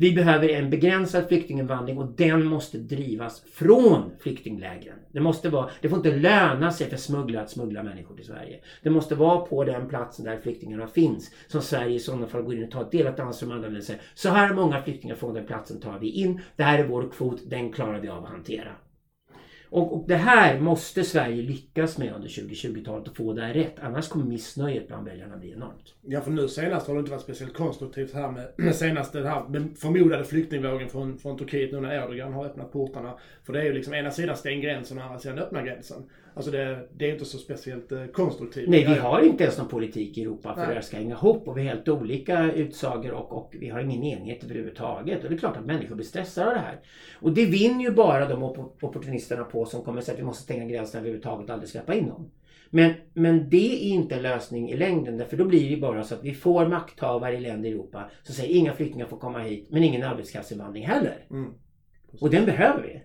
Vi behöver en begränsad flyktinginvandring och den måste drivas från flyktinglägren. Det, måste vara, det får inte löna sig för smugglare att smuggla människor till Sverige. Det måste vara på den platsen där flyktingarna finns som Sverige i sådana fall går in och tar ett delat ansvar med andra länder. Så här många flyktingar från den platsen tar vi in. Det här är vår kvot, den klarar vi av att hantera. Och, och det här måste Sverige lyckas med under 2020-talet och få det här rätt. Annars kommer missnöjet bland väljarna bli enormt. Ja, för nu senast har det inte varit speciellt konstruktivt här med, med senaste här förmodade flyktingvågen från, från Turkiet nu när Erdogan har öppnat portarna. För det är ju liksom ena sidan stäng gränsen och andra sidan öppna gränsen. Alltså det, det är inte så speciellt eh, konstruktivt. Nej, vi har inte ens någon politik i Europa för att det här ska hänga ihop och vi har helt olika utsagor och, och vi har ingen enighet överhuvudtaget. Och det är klart att människor blir stressade av det här. Och det vinner ju bara de opp- opportunisterna på som kommer säga att vi måste stänga gränserna överhuvudtaget och aldrig släppa in dem. Men, men det är inte en lösning i längden för då blir det bara så att vi får makthavare i länder i Europa som säger inga flyktingar får komma hit men ingen arbetskraftsinvandring heller. Mm. Och den behöver vi.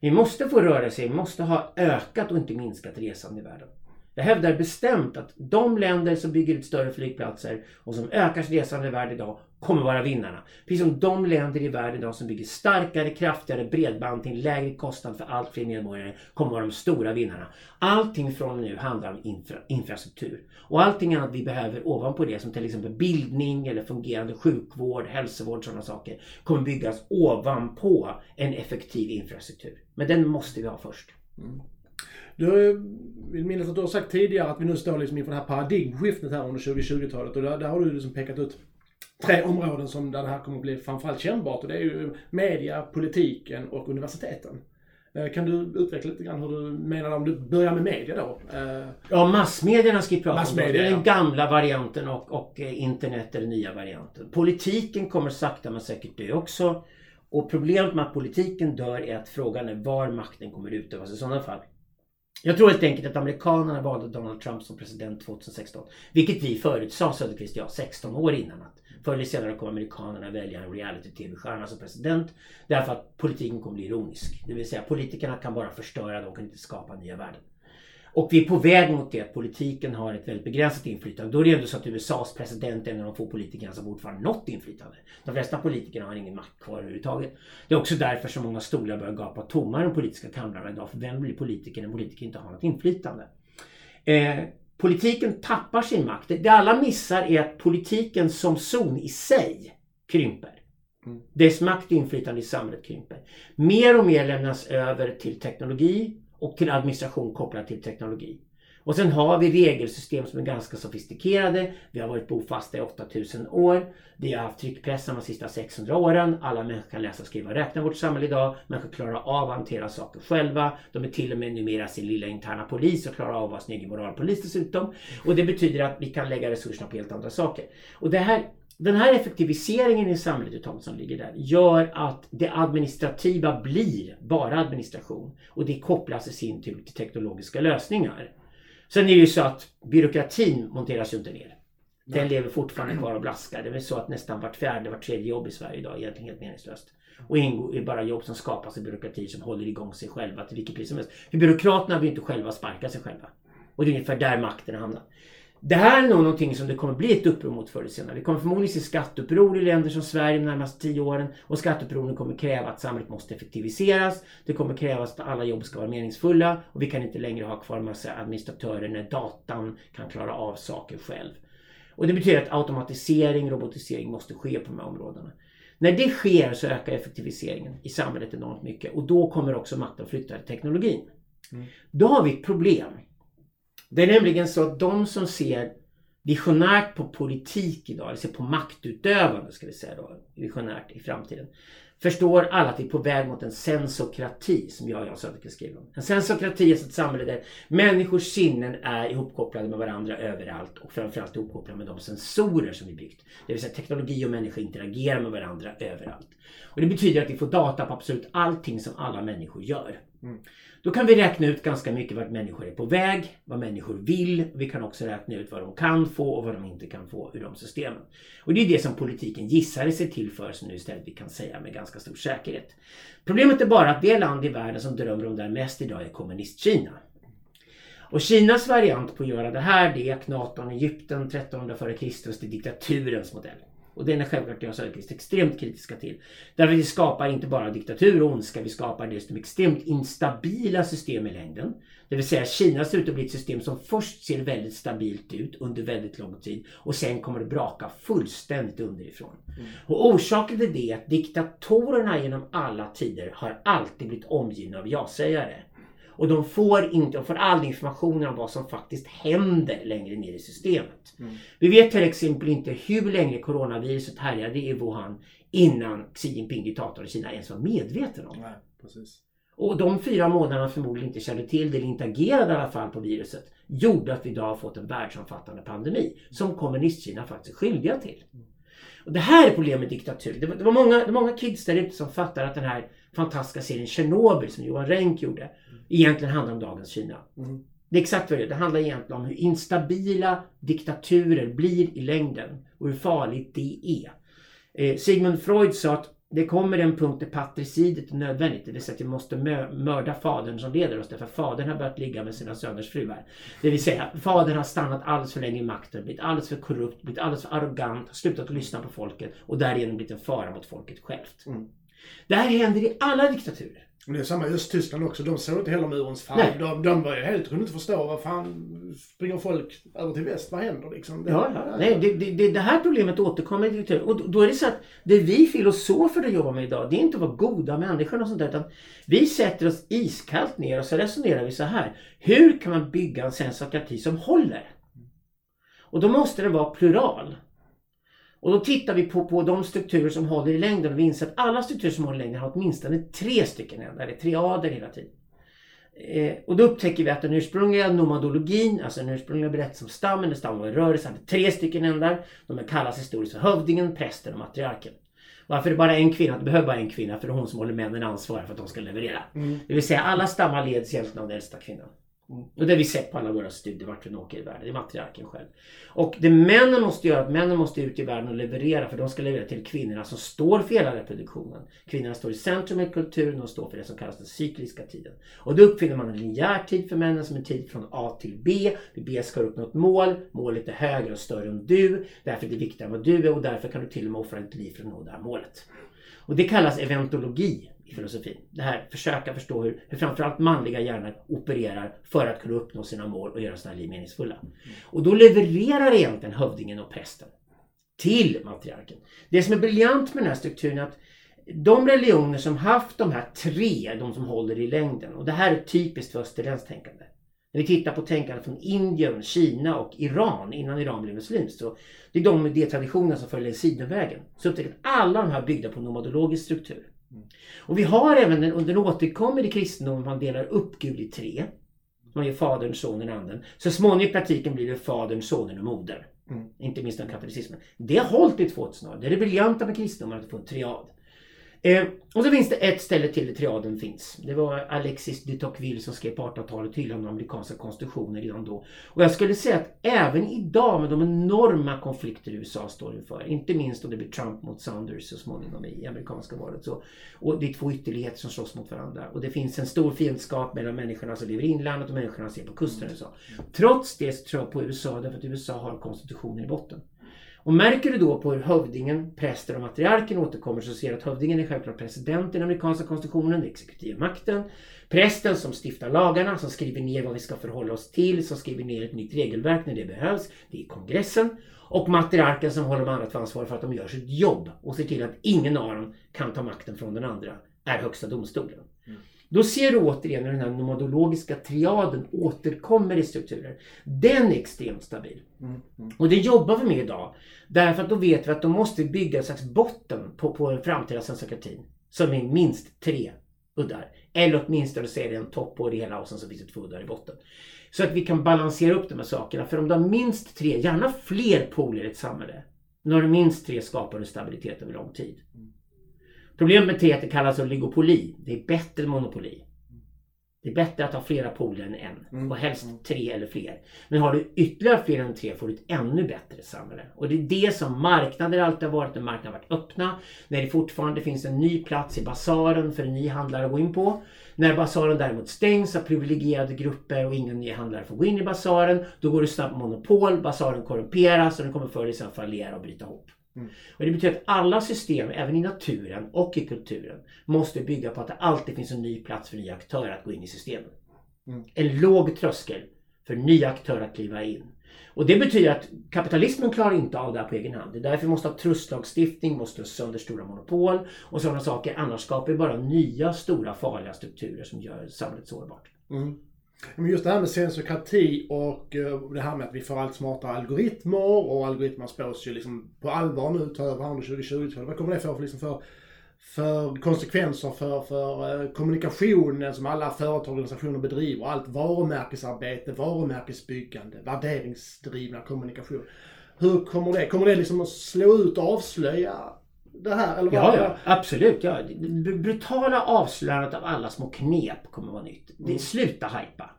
Vi måste få rörelse, vi måste ha ökat och inte minskat resande i världen. Jag hävdar bestämt att de länder som bygger ut större flygplatser och som ökar resande i världen idag kommer vara vinnarna. Precis som de länder i världen idag som bygger starkare, kraftigare bredband till en lägre kostnad för allt fler medborgare kommer vara de stora vinnarna. Allting från och nu handlar om infra infrastruktur. Och allting annat vi behöver ovanpå det som till exempel bildning eller fungerande sjukvård, hälsovård, sådana saker kommer byggas ovanpå en effektiv infrastruktur. Men den måste vi ha först. Mm. Du vill minnas att du har sagt tidigare att vi nu står liksom inför det här paradigmskiftet här under 2020-talet och där, där har du liksom pekat ut tre områden som där det här kommer att bli framförallt kännbart och det är ju media, politiken och universiteten. Eh, Kan du utveckla lite grann hur du menar om du börjar med media då? Eh, Ja, massmedierna ska vi prata om. Det är den gamla varianten och, och eh, internet är den nya varianten. Politiken kommer sakta men säkert dö också. Och problemet med att politiken dör är att frågan är var makten kommer utövas i sådana fall. Jag tror helt enkelt att amerikanerna valde Donald Trump som president 2016. Vilket vi förutsade Söderqvist och jag 16 år innan. Att förr eller senare kommer amerikanerna välja en reality-tv-stjärna som president. Därför att politiken kommer bli ironisk. Det vill säga politikerna kan bara förstöra, de kan inte skapa nya värden. Och vi är på väg mot det att politiken har ett väldigt begränsat inflytande. Då är det ändå så att USAs president är en av de få politikerna som fortfarande har något inflytande. De flesta politikerna har ingen makt kvar överhuvudtaget. Det är också därför så många stolar börjar gapa tomma i de politiska kamrarna idag. För vem blir politiker när politiker inte har något inflytande? Eh, politiken tappar sin makt. Det alla missar är att politiken som zon i sig krymper. Dess makt och inflytande i samhället krymper. Mer och mer lämnas över till teknologi och till administration kopplat till teknologi. Och sen har vi regelsystem som är ganska sofistikerade. Vi har varit bofasta i 8000 år. Vi har haft tryckpressen de sista 600 åren. Alla människor kan läsa, skriva och räkna i vårt samhälle idag. Människor klarar av att hantera saker själva. De är till och med numera sin lilla interna polis och klarar av att vara sin egen moralpolis dessutom. Och det betyder att vi kan lägga resurserna på helt andra saker. Och det här den här effektiviseringen i samhället som ligger där gör att det administrativa blir bara administration och det kopplas i sin tur till teknologiska lösningar. Sen är det ju så att byråkratin monteras ju inte ner. Den lever fortfarande kvar och blaskar. Det är väl så att nästan vart fjärde, vart tredje jobb i Sverige idag är egentligen helt meningslöst. Och ingå är bara jobb som skapas i byråkrati som håller igång sig själva till vilket pris som helst. För byråkraterna vill inte själva sparka sig själva. Och det är ungefär där makten hamnar. Det här är nog någonting som det kommer bli ett uppror mot förr eller senare. Vi kommer förmodligen se skatteuppror i länder som Sverige de närmaste tio åren. Och skatteupproren kommer kräva att samhället måste effektiviseras. Det kommer krävas att alla jobb ska vara meningsfulla. Och vi kan inte längre ha kvar en massa administratörer när datan kan klara av saker själv. Och det betyder att automatisering, robotisering måste ske på de här områdena. När det sker så ökar effektiviseringen i samhället enormt mycket och då kommer också makten flytta till teknologin. Mm. Då har vi ett problem. Det är nämligen så att de som ser visionärt på politik idag, eller ser på maktutövande ska vi säga då, visionärt i framtiden förstår alla att vi är på väg mot en sensokrati som jag och Jan Söderqvist skriver om. En sensokrati är ett samhälle där människors sinnen är ihopkopplade med varandra överallt och framförallt ihopkopplade med de sensorer som vi byggt. Det vill säga teknologi och människa interagerar med varandra överallt. Och det betyder att vi får data på absolut allting som alla människor gör. Mm. Då kan vi räkna ut ganska mycket vart människor är på väg, vad människor vill. Vi kan också räkna ut vad de kan få och vad de inte kan få ur de systemen. Och det är det som politiken gissade sig till för som nu istället vi kan säga med ganska stor säkerhet. Problemet är bara att det land i världen som drömmer om det här mest idag är kommunistkina. Och Kinas variant på att göra det här det är Knaton, Egypten 1300 f.Kr. Det är diktaturens modell. Och den är självklart jag Söderqvist extremt kritiska till. Därför vi skapar inte bara diktatur och ondska, vi skapar dessutom extremt instabila system i längden. Det vill säga Kina ser ut att bli ett system som först ser väldigt stabilt ut under väldigt lång tid och sen kommer det braka fullständigt underifrån. Mm. Och orsaken till det är att diktatorerna genom alla tider har alltid blivit omgivna av ja-sägare. Och de får inte, de får all information om vad som faktiskt händer längre ner i systemet. Mm. Vi vet till exempel inte hur länge coronaviruset härjade i Wuhan innan Xi Jinping, diktatorn i Kina, ens var medveten om. Precis. Och de fyra månaderna förmodligen inte kände till det, eller inte agerade i alla fall på viruset, gjorde att vi idag har fått en världsomfattande pandemi som kommunistkina faktiskt är skyldiga till. Mm. Och det här är problemet med diktatur. Det var, det var många, det var många kids där ute som fattar att den här fantastiska serien Tjernobyl som Johan Renck gjorde egentligen handlar om dagens Kina. Mm. Det är exakt vad det är. Det handlar egentligen om hur instabila diktaturer blir i längden och hur farligt det är. Eh, Sigmund Freud sa att det kommer en punkt där patricidet är nödvändigt. Det vill säga att vi måste mörda fadern som leder oss därför fadern har börjat ligga med sina söners fruar. Det vill säga fadern har stannat alldeles för länge i makten, blivit alldeles för korrupt, blivit alldeles för arrogant, slutat att lyssna på folket och därigenom blivit en fara mot folket självt. Mm. Det här händer i alla diktaturer. Men det är samma i Östtyskland också. De såg inte heller murens fall. De, de var ju helt, kunde inte förstå vad fan springer folk över till väst? Vad händer liksom? Det, ja, ja. Nej, det, det, det, här problemet återkommer i diktaturer. Och då är det så att det vi filosofer jobbar med idag, det är inte att vara goda människor och sånt där. Utan vi sätter oss iskallt ner och så resonerar vi så här. Hur kan man bygga en sensokrati som håller? Och då måste det vara plural. Och då tittar vi på, på de strukturer som håller i längden och vi inser att alla strukturer som håller i längden har åtminstone tre stycken ändar, eller triader hela tiden. Eh, och då upptäcker vi att den ursprungliga nomadologin, alltså den ursprungliga berättelsen om stammen, där stammen var i rörelse, hade tre stycken ändar. De kallas historiskt för hövdingen, prästen och matriarken. Varför är det bara en kvinna? Det behöver bara en kvinna för det är hon som håller männen ansvariga för att de ska leverera. Mm. Det vill säga alla stammar leds egentligen av den äldsta kvinnan. Och det har vi sett på alla våra studier vart vi åker i världen. Det är matriarken själv. Och det männen måste göra, att männen måste ut i världen och leverera för de ska leverera till kvinnorna som står för hela reproduktionen. Kvinnorna står i centrum i kulturen, och står för det som kallas den cykliska tiden. Och då uppfinner man en linjär tid för männen som är tid från A till B. Vid B ska du uppnå ett mål, målet är högre och större än du. Därför är det viktigare än vad du är och därför kan du till och med offra ditt liv för att nå det här målet. Och det kallas eventologi i filosofin. Det här försöka förstå hur, hur framförallt manliga hjärnor opererar för att kunna uppnå sina mål och göra sina liv meningsfulla. Mm. Och då levererar egentligen hövdingen och prästen till matriarken. Det som är briljant med den här strukturen är att de religioner som haft de här tre, de som håller i längden, och det här är typiskt för österländskt tänkande. När vi tittar på tänkande från Indien, Kina och Iran innan Iran blev muslimskt. Så det är de idétraditioner som följer Sidenvägen. Så upptäcker att alla de här är byggda på nomadologisk struktur. Mm. Och vi har även en, den återkommer i kristendomen man delar upp Gud i tre. Man gör Fadern, Sonen, Anden. Så småningom i praktiken blir det Fadern, Sonen och Modern. Mm. Inte minst den katolicismen. Det har hållit i 2000 år. Det är det briljanta med kristendomen att få en triad. Eh, och så finns det ett ställe till där triaden finns. Det var Alexis de Tocqueville som skrev på 1800-talet hyllande amerikanska konstitutionen redan då. Och jag skulle säga att även idag med de enorma konflikter USA står inför, inte minst då det blir Trump mot Sanders så småningom i amerikanska valet. Så, och det är två ytterligheter som slåss mot varandra. Och det finns en stor fiendskap mellan människorna som lever i inlandet och människorna som ser på kusten i USA. Trots det så tror jag på USA därför att USA har konstitutionen i botten. Och märker du då på hur hövdingen, prästen och matriarken återkommer så ser du att hövdingen är självklart president i den amerikanska konstitutionen, den exekutiva makten. Prästen som stiftar lagarna, som skriver ner vad vi ska förhålla oss till, som skriver ner ett nytt regelverk när det behövs. Det är kongressen. Och matriarken som håller de andra ansvar för att de gör sitt jobb och ser till att ingen av dem kan ta makten från den andra, är högsta domstolen. Då ser du återigen hur den här nomadologiska triaden återkommer i strukturer. Den är extremt stabil. Mm. Mm. Och det jobbar vi med idag. Därför att då vet vi att då måste vi bygga en slags botten på, på en framtida svenskokratin. Som är minst tre uddar. Eller åtminstone så är det en topp på det hela och sen så finns det två uddar i botten. Så att vi kan balansera upp de här sakerna. För om du har minst tre, gärna fler poler i ett samhälle. När du minst tre skapar du stabilitet över lång tid. Problemet med är att det kallas oligopoli. Det är bättre än monopoli. Det är bättre att ha flera poler än en. Mm. Och helst tre eller fler. Men har du ytterligare fler än tre får du ett ännu bättre samhälle. Och det är det som marknader alltid har varit. När marknader har varit öppna. När det fortfarande finns en ny plats i basaren för en ny handlare att gå in på. När basaren däremot stängs av privilegierade grupper och ingen ny handlare får gå in i basaren. Då går det snabbt monopol. Basaren korrumperas och den kommer förr eller senare fallera och bryta ihop. Mm. Och det betyder att alla system, även i naturen och i kulturen, måste bygga på att det alltid finns en ny plats för nya aktörer att gå in i systemen. Mm. En låg tröskel för nya aktörer att kliva in. Och det betyder att kapitalismen klarar inte av det här på egen hand. Det är därför vi måste ha trustlagstiftning, måste ha sönder stora monopol och sådana saker. Annars skapar vi bara nya stora farliga strukturer som gör samhället sårbart. Mm. Men just det här med sensokrati och eh, det här med att vi får allt smartare algoritmer och algoritmer spås ju liksom på allvar nu ta över under 2020 Vad kommer det få för, liksom för, för konsekvenser för, för eh, kommunikationen som alla företag och organisationer bedriver? Allt varumärkesarbete, varumärkesbyggande, värderingsdrivna kommunikation. Hur kommer det? Kommer det liksom att slå ut och avslöja det här? Eller vad? Ja, ja, absolut. Ja. Det brutala avslöjandet av alla små knep kommer vara nytt. Det, Mm. sluta hypa.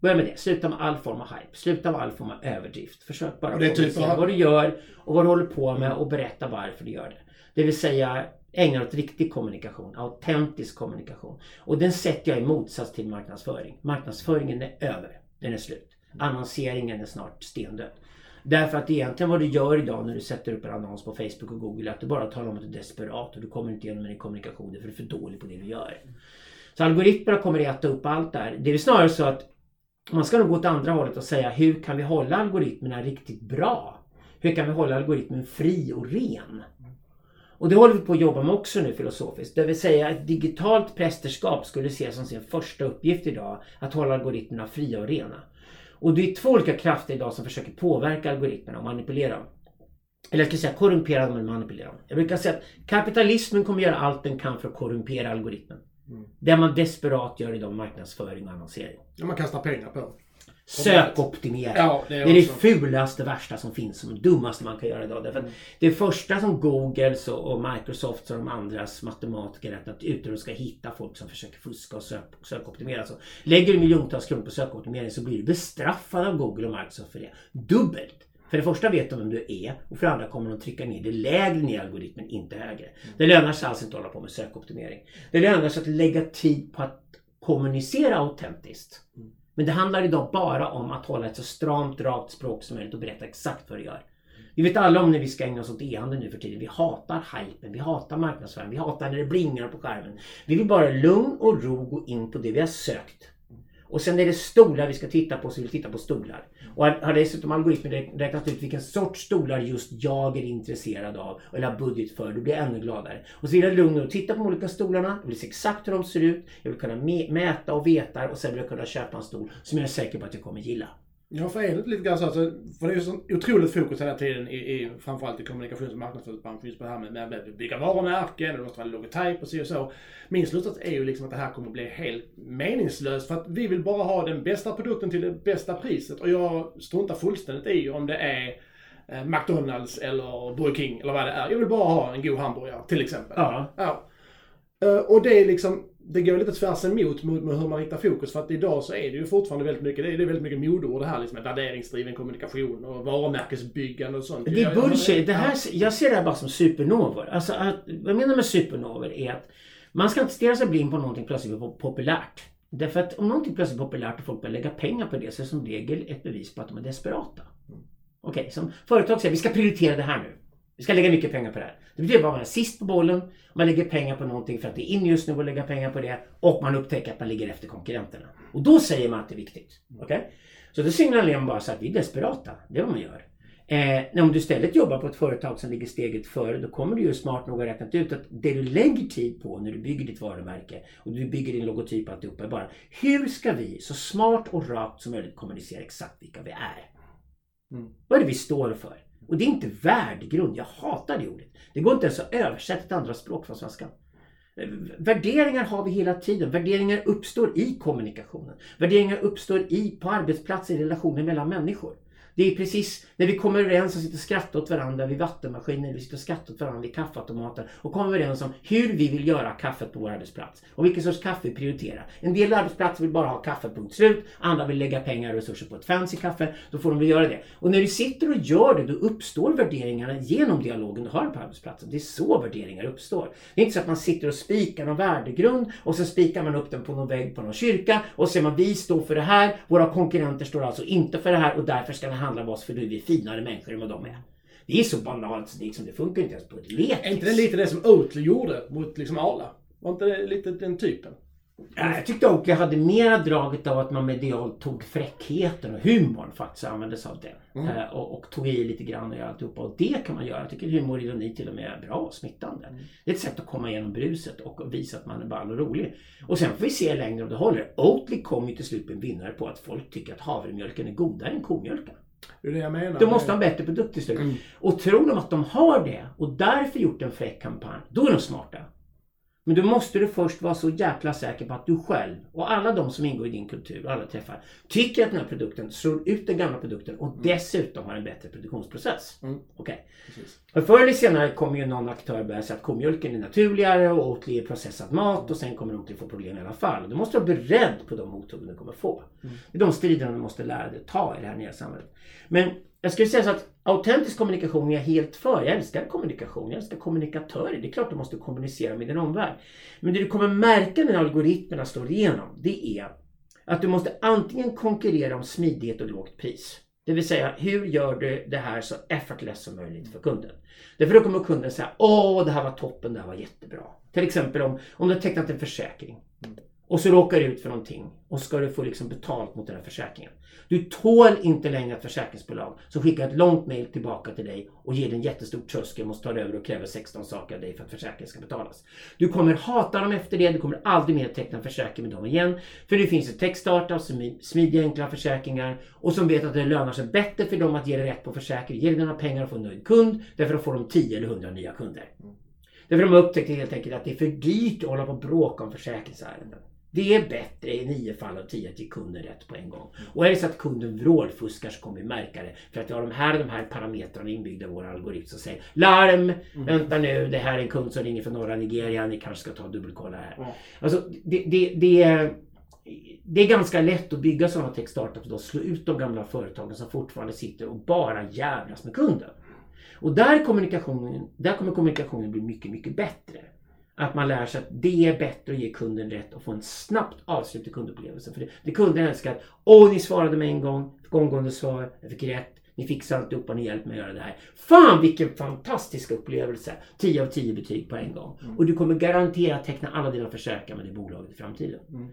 Börja med det. Sluta med all form av hype. Sluta med all form av överdrift. Försök bara det typ av- vad du gör och vad du håller på med och berätta varför du gör det. Det vill säga ägna åt riktig kommunikation, autentisk kommunikation. Och den sätter jag i motsats till marknadsföring. Marknadsföringen är över. Den är slut. Annonseringen är snart stendöd. Därför att egentligen vad du gör idag när du sätter upp en annons på Facebook och Google är att du bara talar om att du är desperat och du kommer inte igenom med din kommunikation för du är för dålig på det du gör. Så algoritmerna kommer att äta upp allt där. Det är snarare så att man ska nog gå åt andra hållet och säga hur kan vi hålla algoritmerna riktigt bra? Hur kan vi hålla algoritmen fri och ren? Och det håller vi på att jobba med också nu filosofiskt. Det vill säga ett digitalt prästerskap skulle ses som sin första uppgift idag att hålla algoritmerna fria och rena. Och det är två olika krafter idag som försöker påverka algoritmerna och manipulera dem. Eller jag ska säga korrumpera dem eller manipulera dem. Jag brukar säga att kapitalismen kommer göra allt den kan för att korrumpera algoritmen. Mm. Det man desperat gör idag marknadsföring och annonsering. Ja, man kastar pengar på. Sökoptimering. Ja, det är, Det är det fulaste, värsta som finns, som det dummaste man kan göra idag. Därför Mm. det första som Googles och Microsofts och de andras matematiker räknat ut är att de ska hitta folk som försöker fuska och sök, sökoptimera. Så lägger du miljontals kronor på sökoptimering så blir du bestraffad av Google och Microsoft för det. Dubbelt! För det första vet de vem du är och för det andra kommer de trycka ner det lägre ner i algoritmen, inte högre. Det lönar sig alltså inte att hålla på med sökoptimering. Det lönar sig att lägga tid på att kommunicera autentiskt. Men det handlar idag bara om att hålla ett så stramt, rakt språk som möjligt och berätta exakt vad du gör. Vi vet alla om när vi ska ägna oss åt e-handel nu för tiden. Vi hatar hypen, vi hatar marknadsföring, vi hatar när det blingar på skärmen. Vi vill bara lugn och ro gå in på det vi har sökt. Och sen är det stolar vi ska titta på så vi vill titta på stolar. Och har dessutom algoritmen räknat ut vilken sorts stolar just jag är intresserad av eller har budget för, då blir jag ännu gladare. Och så vill jag lugn och titta på de olika stolarna, jag vill se exakt hur de ser ut, jag vill kunna mäta och veta och sen vill jag kunna köpa en stol som jag är säker på att jag kommer gilla. Ja, för är det lite grann så alltså, för det är ju så otroligt fokus hela tiden i, i framförallt i kommunikations och marknadsföringsbranschen just på det här med, med att bygga varumärken, det måste vara logotyp och så och så. Min slutsats är ju liksom att det här kommer bli helt meningslöst för att vi vill bara ha den bästa produkten till det bästa priset och jag struntar fullständigt i om det är eh, McDonalds eller Burger King eller vad det är. Jag vill bara ha en god hamburgare till exempel. Ja. Ja. Eh, och det är liksom, det går lite tvärs emot mot, med hur man riktar fokus. För att idag så är det ju fortfarande väldigt mycket, det är, väldigt mycket modeord det här liksom. Värderingsdriven kommunikation och varumärkesbyggande och sånt. Det är bullshit. Det här, jag ser det här bara som supernovor. Alltså, att, vad jag menar med supernovor är att man ska inte stirra sig blind på någonting plötsligt populärt. Därför att om någonting plötsligt är populärt och folk börjar lägga pengar på det så är det som regel ett bevis på att de är desperata. Okej, okay, som företag säger vi ska prioritera det här nu. Vi ska lägga mycket pengar på det här. Det betyder bara att man är sist på bollen, man lägger pengar på någonting för att det är in just nu att lägga pengar på det och man upptäcker att man ligger efter konkurrenterna. Och då säger man att det är viktigt. Okay? Så då signalerar man bara så att vi är desperata. Det är vad man gör. Eh, om du istället jobbar på ett företag som ligger steget före då kommer du ju smart nog ha räknat ut att det du lägger tid på när du bygger ditt varumärke och du bygger din logotyp och alltihopa är bara hur ska vi så smart och rakt som möjligt kommunicera exakt vilka vi är. Mm. Vad är det vi står för? Och det är inte värdegrund. Jag hatar det ordet. Det går inte ens att översätta till andra språk från svenska. Värderingar har vi hela tiden. Värderingar uppstår i kommunikationen. Värderingar uppstår i, på arbetsplatser, i relationer mellan människor. Det är precis när vi kommer överens och sitter och skrattar åt varandra vid vattenmaskiner, vi sitter och skrattar åt varandra vid kaffeautomater och kommer överens om hur vi vill göra kaffet på vår arbetsplats och vilken sorts kaffe vi prioriterar. En del arbetsplatser vill bara ha kaffe, punkt slut. Andra vill lägga pengar och resurser på ett fancy kaffe. Då får de väl göra det. Och när du sitter och gör det, då uppstår värderingarna genom dialogen du har på arbetsplatsen. Det är så värderingar uppstår. Det är inte så att man sitter och spikar någon värdegrund och så spikar man upp den på någon vägg på någon kyrka och säger man vi står för det här, våra konkurrenter står alltså inte för det här och därför ska det handla om oss för då är vi finare människor än vad de är. Det är så banalt så det, liksom, det funkar inte ens på ett lekis. Är inte det lite det som Oatly gjorde mot liksom Arla? Var inte det lite den typen? Ja, jag tyckte Oakley hade mera draget av att man medialt tog fräckheten och humorn faktiskt använde sig av den. Mm. Eh, och, och, tog i lite grann och alltihopa. Och det kan man göra. Jag tycker humor och ironi till och med är bra och smittande. Mm. Det är ett sätt att komma igenom bruset och visa att man är ball och rolig. Och sen får vi se längre om det håller. Oatly kom ju till slut en vinnare på att folk tycker att havremjölken är godare än komjölken. Det är det jag menar. De måste ha en bättre produkt till slut. Mm. Och tror de att de har det och därför gjort en fräck kampanj, då är de smarta. Men då måste du först vara så jäkla säker på att du själv och alla de som ingår i din kultur och alla träffar tycker att den här produkten slår ut den gamla produkten och mm. dessutom har en bättre produktionsprocess. Mm. Okej. Okay. Förr eller senare kommer ju någon aktör börja säga att komjölken är naturligare och Oatly är processad mat och sen kommer Oatly få problem i alla fall. Du måste vara beredd på de mothuggen du kommer få. Mm. Det är de striderna du måste lära dig ta i det här nya samhället. Men jag skulle säga så att autentisk kommunikation är jag helt för. Jag älskar kommunikation. Jag älskar kommunikatörer. Det är klart du måste kommunicera med din omvärld. Men det du kommer märka när algoritmerna slår igenom, det är att du måste antingen konkurrera om smidighet och lågt pris. Det vill säga, hur gör du det här så effortless som möjligt för kunden? Därför då kommer kunden säga, åh det här var toppen, det här var jättebra. Till exempel om, om du har tecknat en försäkring. Och så råkar du ut för någonting och ska du få liksom betalt mot den här försäkringen. Du tål inte längre ett försäkringsbolag som skickar ett långt mail tillbaka till dig och ger dig en jättestor tröskel, måste ta över och kräver 16 saker av dig för att försäkringen ska betalas. Du kommer hata dem efter det, du kommer aldrig mer teckna försäkring med dem igen. För det finns ett techstartup som smidiga enkla försäkringar och som vet att det lönar sig bättre för dem att ge dig rätt på försäkring. Ge dig dina pengar och få en nöjd kund, därför då får de 10 eller 100 nya kunder. Därför de har upptäckt helt enkelt att det är för dyrt att hålla på och bråka om försäkringsärenden. Det är bättre i nio fall av tio att ge kunden rätt på en gång. Och är det så att kunden vrålfuskar så kommer vi märka det. För att vi har de här, de här parametrarna inbyggda i vår algoritm som säger Larm! Mm. Vänta nu, det här är en kund som ringer från norra Nigeria. Ni kanske ska ta och dubbelkolla här. Mm. Alltså, det, det, det, är, det är ganska lätt att bygga sådana tech-startups och slå ut de gamla företagen som fortfarande sitter och bara jävlas med kunden. Och där, kommunikationen, där kommer kommunikationen bli mycket, mycket bättre. Att man lär sig att det är bättre att ge kunden rätt och få en snabbt avslutad kundupplevelse. För det, det kunden älskar, åh ni svarade med en gång, fick omgående svar, jag fick rätt, ni fixar alltihopa, ni hjälper mig att göra det här. Fan vilken fantastisk upplevelse! 10 av 10 betyg på en gång. Mm. Och du kommer garanterat teckna alla dina försäkringar med det bolaget i framtiden. Mm.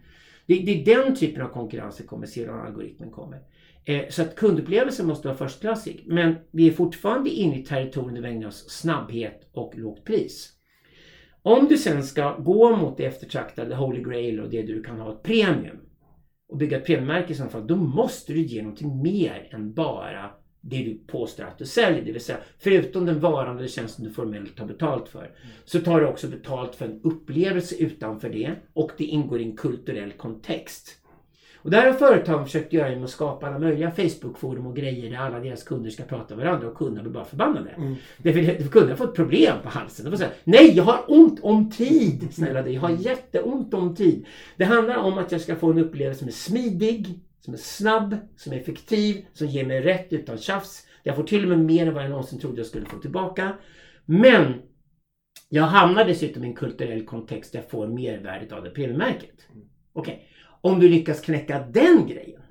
Det, det, är den typen av konkurrens vi kommer se när algoritmen kommer. Eh, så att kundupplevelsen måste vara förstklassig. Men vi är fortfarande inne i territorium där vi ägnar oss snabbhet och lågt pris. Om du sen ska gå mot det eftertraktade Holy Grail och det du kan ha ett premium och bygga ett premiummärke i så fall, då måste du ge någonting mer än bara det du påstår att du säljer. Det vill säga, förutom den varan eller tjänsten du formellt tar betalt för, så tar du också betalt för en upplevelse utanför det och det ingår i en kulturell kontext. Och där har företagen försökt göra genom att skapa alla möjliga Facebook-forum och grejer där alla deras kunder ska prata med varandra och kunderna blir bara förbannade. Mm. Därför kunderna får ett problem på halsen. De får säga Nej, jag har ont om tid! Snälla dig, jag har jätteont om tid. Det handlar om att jag ska få en upplevelse som är smidig, som är snabb, som är effektiv, som ger mig rätt utan tjafs. Jag får till och med mer än vad jag någonsin trodde jag skulle få tillbaka. Men jag hamnar dessutom i en kulturell kontext där jag får mervärdet av det premiemärket. Okej, om du lyckas knäcka den grejen,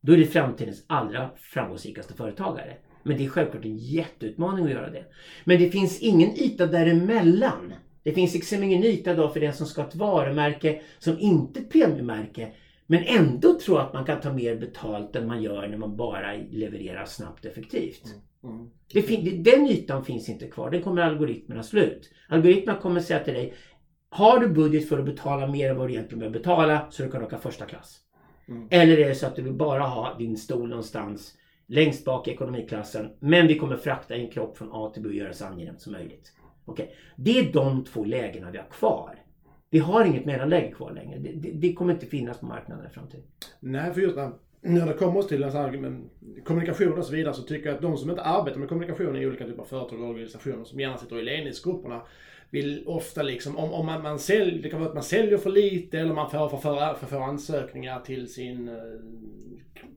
då är det framtidens allra framgångsrikaste företagare. Men det är självklart en jätteutmaning att göra det. Men det finns ingen yta däremellan. Det finns liksom ingen yta då för den som ska ha ett varumärke som inte är ett premiemärke men ändå tror att man kan ta mer betalt än man gör när man bara levererar snabbt och effektivt. Mm. Fin- den ytan finns inte kvar. Den kommer algoritmerna slå ut. Algoritmerna kommer säga till dig Har du budget för att betala mer än vad du egentligen behöver betala så du kan åka första klass. Mm. Eller är det så att du vill bara ha din stol någonstans längst bak i ekonomiklassen men vi kommer frakta en kropp från A till B och göra det så angenämt som möjligt. Okej, Det är de två lägena vi har kvar. Vi har inget mellanläge kvar längre. Det, det, det kommer inte finnas på marknaden i framtiden. Nej, för just när, när det kommer till en sån här, kommunikation och så vidare så tycker jag att de som inte arbetar med kommunikation i olika typer av företag och organisationer som gärna sitter i ledningsgrupperna vill ofta liksom, om, om man, man säljer, det kan vara att man säljer för lite eller man får för, för, för få ansökningar till sin uh,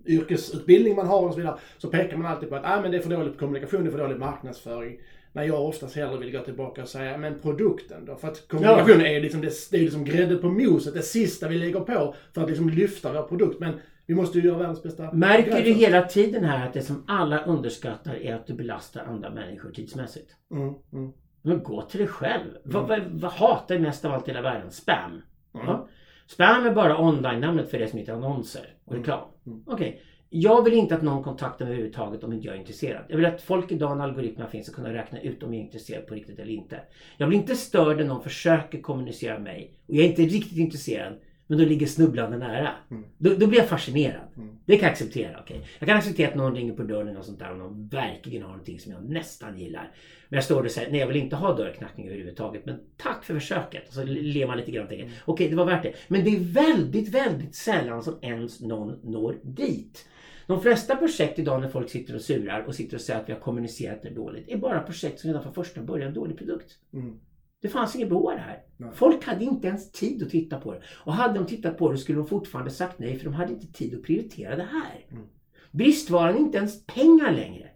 yrkesutbildning man har och så vidare. Så pekar man alltid på att ah, men det är för dålig kommunikation, det är för dålig marknadsföring. När jag oftast hellre vill gå tillbaka och säga, men produkten då? För att kommunikation är liksom, det, det är liksom grädde på moset, det sista vi lägger på för att liksom lyfta vår produkt. Men vi måste ju göra världens bästa Märker du hela tiden här att det som alla underskattar är att du belastar andra människor tidsmässigt? Mm, mm, Men gå till dig själv. Vad, vad, vad hatar jag mest av allt i hela världen? Spam. mm. Ja. Spam är bara online-namnet för det som heter annonser och reklam. Mm. Okej. Jag vill inte att någon kontaktar mig överhuvudtaget om inte jag är intresserad. Jag vill att folk idag när algoritmerna finns ska kunna räkna ut om jag är intresserad på riktigt eller inte. Jag blir inte störd när någon försöker kommunicera med mig och jag är inte riktigt intresserad men då ligger snubblande nära. Mm. Då, då blir jag fascinerad. Mm. Det kan jag acceptera. okej. Jag kan acceptera att någon ringer på dörren och sånt där och någon verkligen har någonting som jag nästan gillar. Men jag står och säger nej jag vill inte ha dörrknackning överhuvudtaget. Men tack för försöket. Och så ler man lite grann och tänker okej det var värt det. Men det är väldigt, väldigt sällan som ens någon når dit. De flesta projekt idag när folk sitter och surar och sitter och säger att vi har kommunicerat det dåligt är bara projekt som redan från första början är en dålig produkt. Mm. Det fanns inget behov av det här. Nej. Folk hade inte ens tid att titta på det. Och hade de tittat på det skulle de fortfarande sagt nej för de hade inte tid att prioritera det här. Mm. Bristvaran är inte ens pengar längre.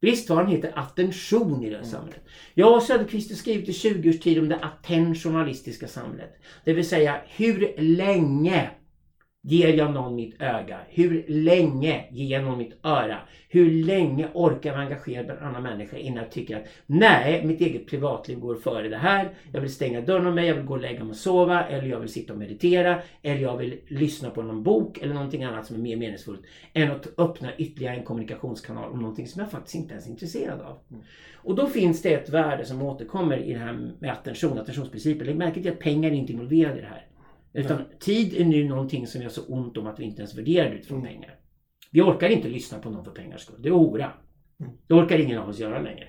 Bristvaran heter attention i det här samhället. Jag och Söderqvist har skrivit i 20 års tid om det attentionalistiska samhället. Det vill säga hur länge ger jag någon mitt öga? Hur länge ger jag någon mitt öra? Hur länge orkar jag med en annan människa innan jag tycker att nej, mitt eget privatliv går före det här. Jag vill stänga dörren om mig, jag vill gå och lägga mig och sova eller jag vill sitta och meditera eller jag vill lyssna på någon bok eller någonting annat som är mer meningsfullt än att öppna ytterligare en kommunikationskanal om någonting som jag faktiskt inte ens är intresserad av. Och då finns det ett värde som återkommer i det här med attention, attentionsprincipen. Lägg märke till att pengar är inte involverade i det här. Utan tid är nu någonting som vi har så ont om att vi inte ens värderar utifrån Mm. pengar. Vi orkar inte lyssna på någon för pengars skull. Det är hora. Mm. Det orkar ingen av oss göra längre.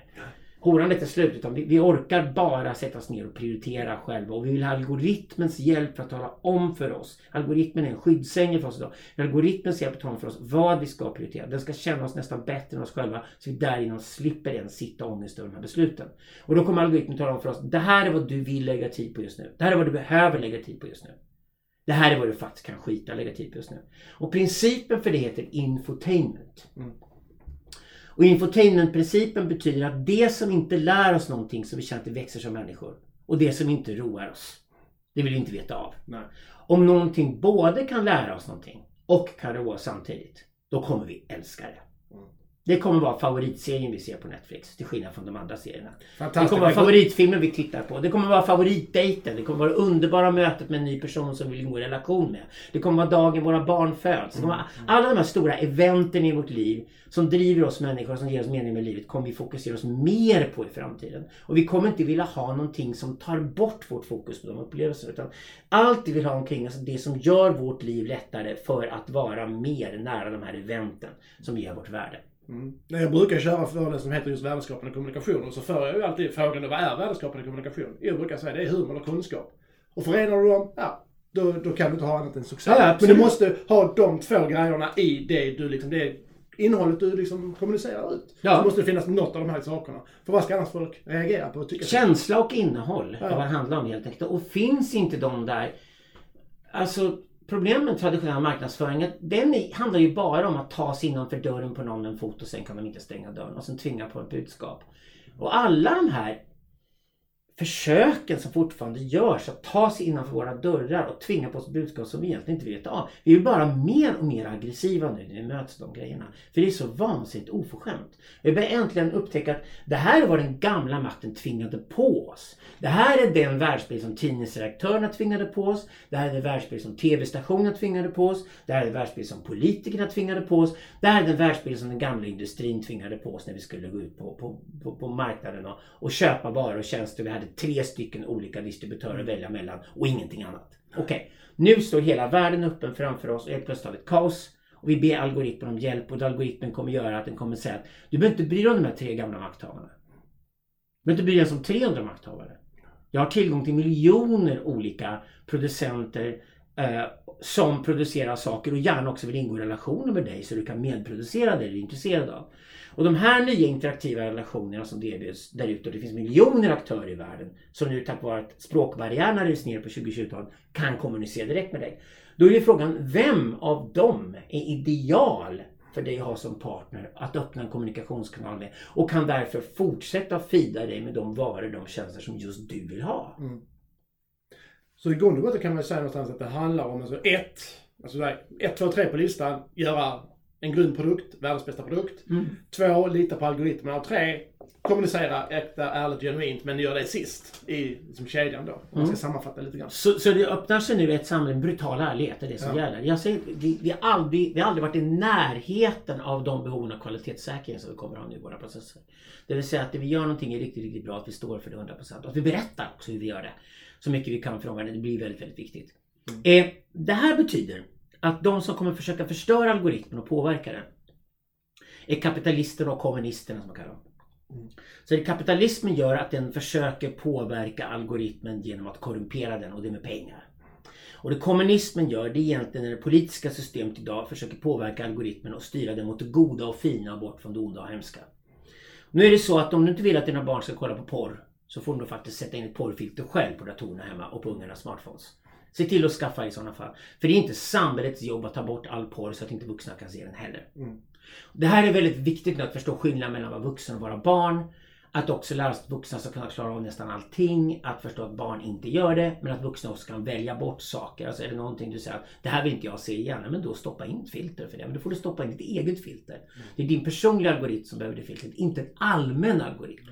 Horandet är slut utan vi, vi orkar bara sätta oss ner och prioritera själva och vi vill ha algoritmens hjälp för att tala om för oss. Algoritmen är en skyddsängel för oss idag. Algoritmens hjälp att tala om för oss vad vi ska prioritera. Den ska känna oss nästan bättre än oss själva så vi därigenom slipper ens sitta ångest över de här besluten. Och då kommer algoritmen tala om för oss. Det här är vad du vill lägga tid på just nu. Det här är vad du behöver lägga tid på just nu. Det här är vad du faktiskt kan skita och lägga tid på just nu. Och principen för det heter infotainment. Mm. Och infotainmentprincipen betyder att det som inte lär oss någonting så vi känner att det växer som människor och det som inte roar oss, det vill vi inte veta av. Nej. Om någonting både kan lära oss någonting och kan roa oss samtidigt, då kommer vi älska det. Det kommer vara favoritserien vi ser på Netflix till skillnad från de andra serierna. Det kommer vara favoritfilmen vi tittar på. Det kommer vara favoritdejten. Det kommer vara det underbara mötet med en ny person som vi vill gå i relation med. Det kommer vara dagen våra barn föds. Vara alla de här stora eventen i vårt liv som driver oss människor och som ger oss mening med livet kommer vi fokusera oss mer på i framtiden. Och vi kommer inte vilja ha någonting som tar bort vårt fokus på de upplevelserna. Utan allt vi vill ha omkring oss, det som gör vårt liv lättare för att vara mer nära de här eventen som ger vårt värde. Mm. Jag brukar köra föreläsningar som heter just värdeskapande kommunikation och så får jag ju alltid frågan vad är värdeskapande kommunikation? Jag brukar säga det är humor och kunskap. Och förenar du dem, ja, då, då kan du inte ha annat än succé. Ja, Men du måste ha de två grejerna i det du liksom, det innehållet du liksom kommunicerar ut. Ja. Så måste det finnas något av de här sakerna. För vad ska annars folk reagera på och tycka? Känsla och innehåll Ja. är vad det handlar om helt enkelt. Och finns inte de där... Alltså problemet med traditionell marknadsföring är att den handlar ju bara om att ta sig innanför dörren på någon med en fot och sen kan de inte stänga dörren och sen tvinga på ett budskap. Och alla de här försöken som fortfarande görs att ta sig innanför våra dörrar och tvinga på oss budskap som vi egentligen inte vet av. Vi är bara mer och mer aggressiva nu när vi möts de grejerna. För det är så vansinnigt oförskämt. Vi börjar äntligen upptäcka att det här är vad den gamla makten tvingade på oss. Det här är den världsbild som tidningsredaktörerna tvingade på oss. Det här är den världsbild som tv-stationerna tvingade på oss. Det här är den världsbild som politikerna tvingade på oss. Det här är den världsbild som den gamla industrin tvingade på oss när vi skulle gå ut på, på, på, på marknaden och, och köpa varor och tjänster. Vi hade tre stycken olika distributörer att välja mellan och ingenting annat. Okej, nu står hela världen öppen framför oss och helt plötsligt har vi ett kaos. Och vi ber algoritmen om hjälp och algoritmen kommer göra att den kommer säga att du behöver inte bry dig om de här tre gamla makthavarna. Du behöver inte bry dig om som 300 makthavare. Jag har tillgång till miljoner olika producenter eh, som producerar saker och gärna också vill ingå i relationer med dig så du kan medproducera det du är intresserad av. Och de här nya interaktiva relationerna som erbjuds där ute och det finns miljoner aktörer i världen som nu tack vare att språkbarriärerna rivs ner på 2020-talet kan kommunicera direkt med dig. Då är ju frågan vem av dem är ideal för dig att ha som partner att öppna en kommunikationskanal med och kan därför fortsätta fida dig med de varor, de tjänster som just du vill ha. Mm. Så i grund och botten kan man säga någonstans att det handlar om alltså ett, alltså ett, två, tre på listan, göra en grundprodukt, världens bästa produkt. Mm. Två, lita på algoritmerna. Och tre, kommunicera äkta, ärligt, genuint, men gör det sist i liksom, kedjan då. Om man ska sammanfatta lite grann. Så, så det öppnar sig nu ett samhälle, en brutal ärlighet är det som Ja. gäller. Jag säger, vi, vi, har aldrig, vi har aldrig varit i närheten av de behoven av kvalitetssäkring som vi kommer ha nu i våra processer. Det vill säga att det vi gör någonting är riktigt, riktigt bra, att vi står för det 100% och att vi berättar också hur vi gör det. Så mycket vi kan för omvärlden. Det blir väldigt, väldigt viktigt. Eh, det här betyder att de som kommer försöka förstöra algoritmen och påverka den är kapitalister och kommunisterna som man kallar dem. Så det kapitalismen gör att den försöker påverka algoritmen genom att korrumpera den och det med pengar. Och det kommunismen gör det är egentligen när det politiska systemet idag försöker påverka algoritmen och styra den mot det goda och fina och bort från det onda och hemska. Nu är det så att om du inte vill att dina barn ska kolla på porr så får du faktiskt sätta in ett porrfilter själv på datorerna hemma och på ungarnas smartphones. Se till att skaffa i sådana fall. För det är inte samhällets jobb att ta bort all porr så att inte vuxna kan se den heller. Det här är väldigt viktigt nu att förstå skillnaden mellan att vara vuxen och vara barn. Att också lära sig att vuxna ska kunna klara av nästan allting. Att förstå att barn inte gör det. Men att vuxna också kan välja bort saker. Alltså är det någonting du säger att det här vill inte jag se igen. Men då stoppa in ett filter för det. Men då får du stoppa in ditt eget filter. Det är din personliga algoritm som behöver det filtret. Inte en allmän algoritm.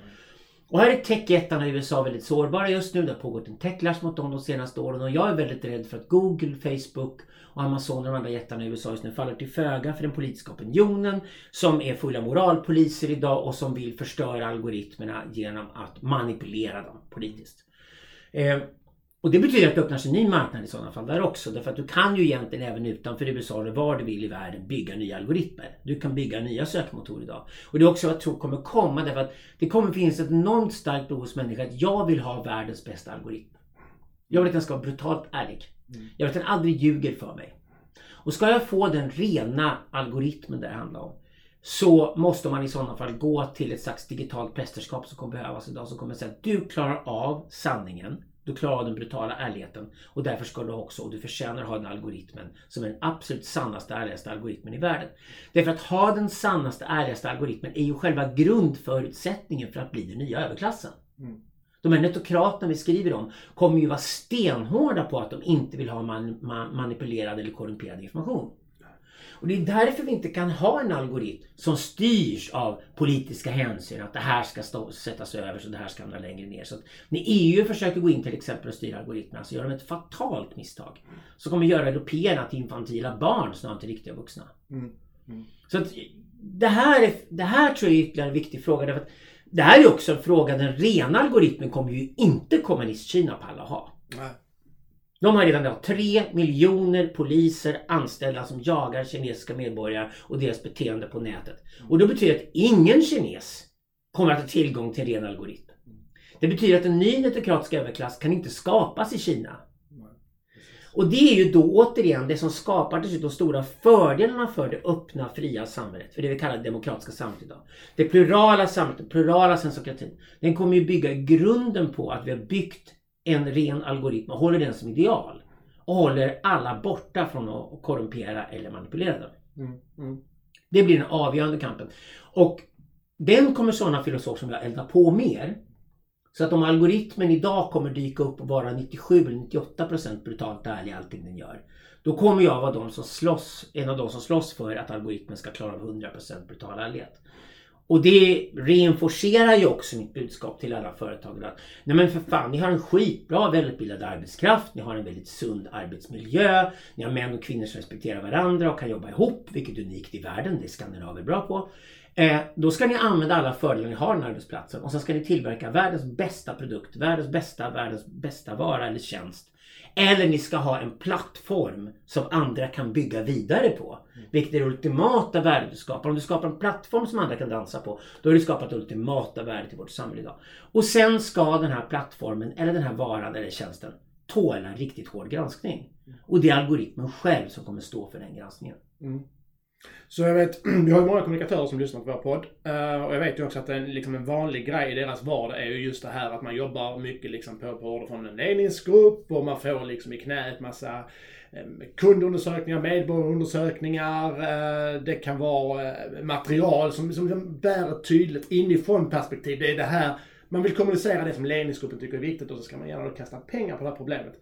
Och här är techjättarna i USA väldigt sårbara just nu. Det har pågått en techlash mot dem de senaste åren och jag är väldigt rädd för att Google, Facebook och Amazon och de andra jättarna i USA just nu faller till föga för den politiska opinionen som är fulla moralpoliser idag och som vill förstöra algoritmerna genom att manipulera dem politiskt. Eh, och det betyder att det öppnar sig en ny marknad i sådana fall där också. Därför att du kan ju egentligen även utanför USA eller var du vill i världen bygga nya algoritmer. Du kan bygga nya sökmotorer idag. Och det är också vad jag tror kommer komma därför att det kommer finnas ett enormt starkt behov hos människor att jag vill ha världens bästa algoritm. Jag vill att den ska vara brutalt ärlig. Jag vill att den aldrig ljuger för mig. Och ska jag få den rena algoritmen det handlar om så måste man i sådana fall gå till ett slags digitalt prästerskap som kommer behövas idag som kommer säga att du klarar av sanningen. Du klarar av den brutala ärligheten och därför ska du också, och du förtjänar att ha den algoritmen som är den absolut sannaste, ärligaste algoritmen i världen. Därför att ha den sannaste, ärligaste algoritmen är ju själva grundförutsättningen för att bli den nya överklassen. De här netokraterna vi skriver om kommer ju vara stenhårda på att de inte vill ha man, man, manipulerad eller korrumperad information. Och det är därför vi inte kan ha en algoritm som styrs av politiska hänsyn. Att det här ska stå, sättas över så det här ska hamna längre ner. Så när EU försöker gå in till exempel och styra algoritmerna så gör de ett fatalt misstag. Så kommer göra européerna till infantila barn snarare än till riktiga vuxna. Så att det här, är, det här tror jag är ytterligare en viktig fråga. Därför att det här är också en fråga, den rena algoritmen kommer ju inte kommunist-Kina palla ha. Nej. De har redan idag tre miljoner poliser anställda som jagar kinesiska medborgare och deras beteende på nätet. Och det betyder att ingen kines kommer att ha tillgång till en ren algoritm. Det betyder att en ny netokratisk överklass kan inte skapas i Kina. Och det är ju då återigen det som skapar dessutom stora fördelarna för det öppna, fria samhället. För det vi kallar det demokratiska samhället idag. Det plurala samhället, den plurala sensokratin. Den kommer ju bygga grunden på att vi har byggt en ren algoritm och håller den som ideal. Och håller alla borta från att korrumpera eller manipulera dem. Mm. Mm. Det blir den avgörande kampen. Och den kommer sådana filosofer som jag elda på mer. Så att om algoritmen idag kommer dyka upp och vara 97 eller 98 procent brutalt ärlig i allting den gör. Då kommer jag vara de som slåss, en av de som slåss för att algoritmen ska klara av 100 procent brutal ärlighet. Och det reinforcerar ju också mitt budskap till alla företag. Att, Nej men för fan, ni har en skitbra välutbildad arbetskraft. Ni har en väldigt sund arbetsmiljö. Ni har män och kvinnor som respekterar varandra och kan jobba ihop. Vilket är unikt i världen. Det är skandinaver bra på. Eh, då ska ni använda alla fördelar ni har den arbetsplatsen. Och sen ska ni tillverka världens bästa produkt. Världens bästa, världens bästa vara eller tjänst. Eller ni ska ha en plattform som andra kan bygga vidare på. Vilket är det ultimata värdet du skapar. Om du skapar en plattform som andra kan dansa på. Då har du skapat det ultimata värdet i vårt samhälle idag. Och sen ska den här plattformen eller den här varan eller tjänsten tåla en riktigt hård granskning. Och det är algoritmen själv som kommer stå för den granskningen. Mm. Så jag vet, vi har ju många kommunikatörer som lyssnar på vår podd. Uh, och jag vet ju också att en, liksom en vanlig grej i deras vardag är ju just det här att man jobbar mycket liksom på, på order från en ledningsgrupp och man får liksom i knät massa um, kundundersökningar, medborgarundersökningar. Uh, det kan vara uh, material som, som, som bär ett tydligt inifrån perspektiv. Det är det här man vill kommunicera det som ledningsgruppen tycker är viktigt och så ska man gärna då kasta pengar på det här problemet.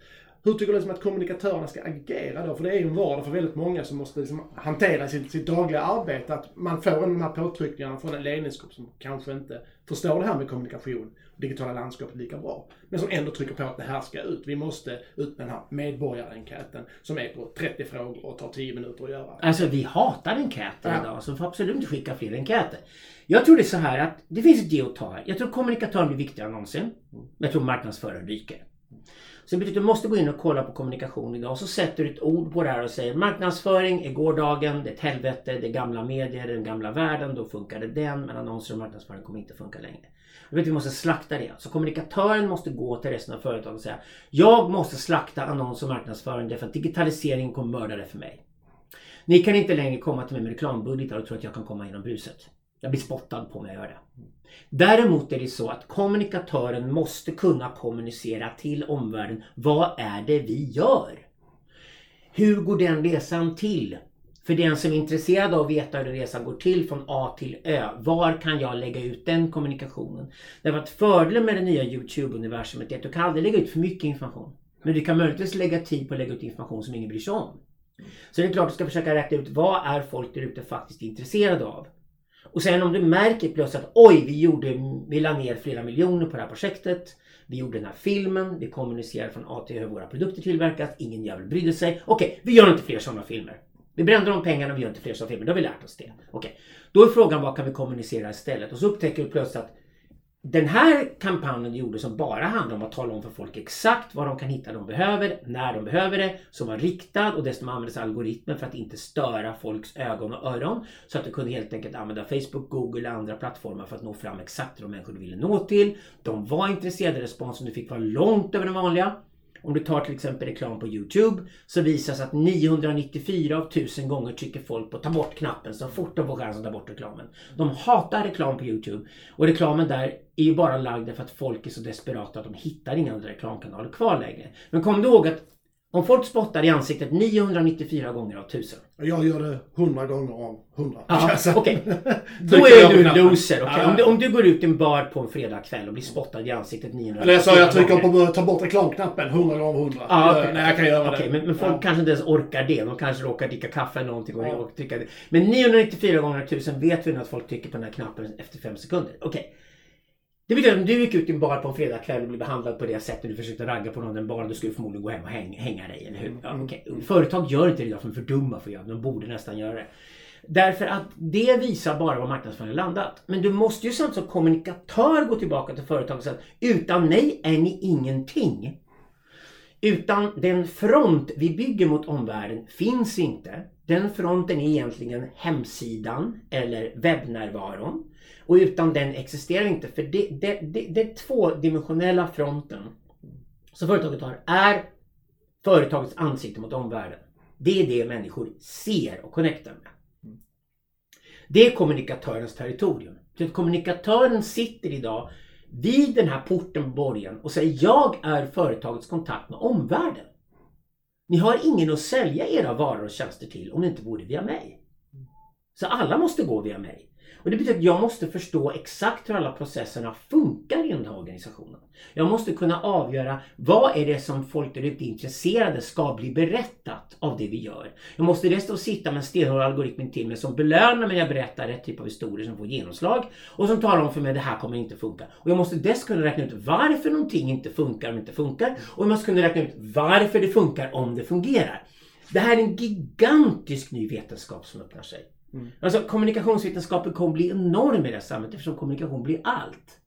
Hur tycker du liksom att kommunikatörerna ska agera då? För det är ju en vardag för väldigt många som måste liksom hantera sitt, sitt dagliga arbete. Att man får de här påtryckningarna från en ledningsgrupp som kanske inte förstår det här med kommunikation och digitala landskapet lika bra. Men som ändå trycker på att det här ska ut. Vi måste ut med den här medborgarenkäten som är på 30 frågor och tar 10 minuter att göra. Alltså vi hatar enkäter ja. idag så får absolut inte skicka fler enkäter. Jag tror det är så här att det finns ett ge och ta. Jag tror kommunikatören blir viktigare än någonsin. Jag tror marknadsföraren ryker. Så det betyder att du måste gå in och kolla på kommunikation idag. och Så sätter du ett ord på det här och säger marknadsföring är gårdagen, det är ett helvete, det är gamla medier, det är den gamla världen, då funkar det den. Men annonser och marknadsföring kommer inte funka längre. Jag vet, vi måste slakta det. Så kommunikatören måste gå till resten av företaget och säga Jag måste slakta annons och marknadsföring därför att digitaliseringen kommer mörda det för mig. Ni kan inte längre komma till mig med reklambudgetar och tro att jag kan komma genom bruset. Jag blir spottad på om jag gör det. Däremot är det så att kommunikatören måste kunna kommunicera till omvärlden. Vad är det vi gör? Hur går den resan till? För den som är intresserad av att veta hur resan går till från A till Ö. Var kan jag lägga ut den kommunikationen? Därför att fördelen med det nya Youtube-universumet är att du kan aldrig lägga ut för mycket information. Men du kan möjligtvis lägga tid på att lägga ut information som ingen bryr sig om. Så det är klart att du ska försöka räkna ut vad är folk där ute faktiskt intresserade av. Och sen om du märker plötsligt att oj, vi, gjorde, vi la ner flera miljoner på det här projektet. Vi gjorde den här filmen, vi kommunicerade från A till Ö hur våra produkter tillverkas, ingen jävel brydde sig. Okej, vi gör inte fler sådana filmer. Vi brände de pengarna, vi gör inte fler sådana filmer. Då har vi lärt oss det. Okej, då är frågan vad kan vi kommunicera istället? Och så upptäcker du plötsligt att den här kampanjen gjorde som bara handlar om att tala om för folk exakt vad de kan hitta de behöver, när de behöver det, som var riktad och dessutom användes algoritmen för att inte störa folks ögon och öron. Så att du kunde helt enkelt använda Facebook, Google och andra plattformar för att nå fram exakt de människor du ville nå till. De var intresserade, responsen du fick var långt över den vanliga. Om du tar till exempel reklam på Youtube så visas att 994 av 1000 gånger trycker folk på ta bort-knappen så fort de får chansen att ta bort reklamen. De hatar reklam på Youtube och reklamen där är ju bara lagd för att folk är så desperata att de hittar inga andra reklamkanaler kvar längre. Men kom du ihåg att om folk spottar i ansiktet 994 gånger av 1000. Jag gör det 100 gånger av 100. Ja, Okej. Okay. Då är du en loser. Okay? Ja. Om, du, om du går ut i en bar på en fredagkväll och blir spottad i ansiktet 994 Eller jag sa jag trycker på ta bort reklamknappen 100 gånger av 100. Ja, okay. Nej, jag kan göra okay, det. Men, men folk ja. kanske inte ens orkar det. De kanske råkar dricka kaffe eller någonting och, ja. och trycka det. Men 994 gånger av 1000 vet vi nu att folk trycker på den här knappen efter 5 sekunder. Okej. Det betyder att om du gick ut i en bar på en fredagkväll och blev behandlad på det sättet du försökte ragga på någon den baren, då skulle du förmodligen gå hem och häng, hänga dig, eller hur? Ja, mm. okay. Företag gör inte det idag för de är för dumma för att göra det. De borde nästan göra det. Därför att det visar bara var marknadsföringen landat. Men du måste ju samtidigt som kommunikatör gå tillbaka till företaget och säga att utan mig är ni ingenting. Utan den front vi bygger mot omvärlden finns inte. Den fronten är egentligen hemsidan eller webbnärvaron. Och utan den existerar inte. För det, det, det, det tvådimensionella fronten som företaget har är Företagets ansikte mot omvärlden. Det är det människor ser och connectar med. Det är kommunikatörens territorium. Så kommunikatören sitter idag vid den här porten på borgen och säger jag är företagets kontakt med omvärlden. Ni har ingen att sälja era varor och tjänster till om det inte vore via mig. Så alla måste gå via mig. Och det betyder att jag måste förstå exakt hur alla processerna funkar i den här organisationen. Jag måste kunna avgöra vad är det som folk där ute intresserade ska bli berättat av det vi gör. Jag måste dessutom sitta med en stenhård algoritm till mig som belönar mig när jag berättar rätt typ av historier som får genomslag och som talar om för mig att det här kommer inte funka. Och jag måste dessutom kunna räkna ut varför någonting inte funkar om det inte funkar och jag måste kunna räkna ut varför det funkar om det fungerar. Det här är en gigantisk ny vetenskap som öppnar sig. Mm. Alltså kommunikationsvetenskapen kommer bli enorm i det här samhället eftersom kommunikation blir allt.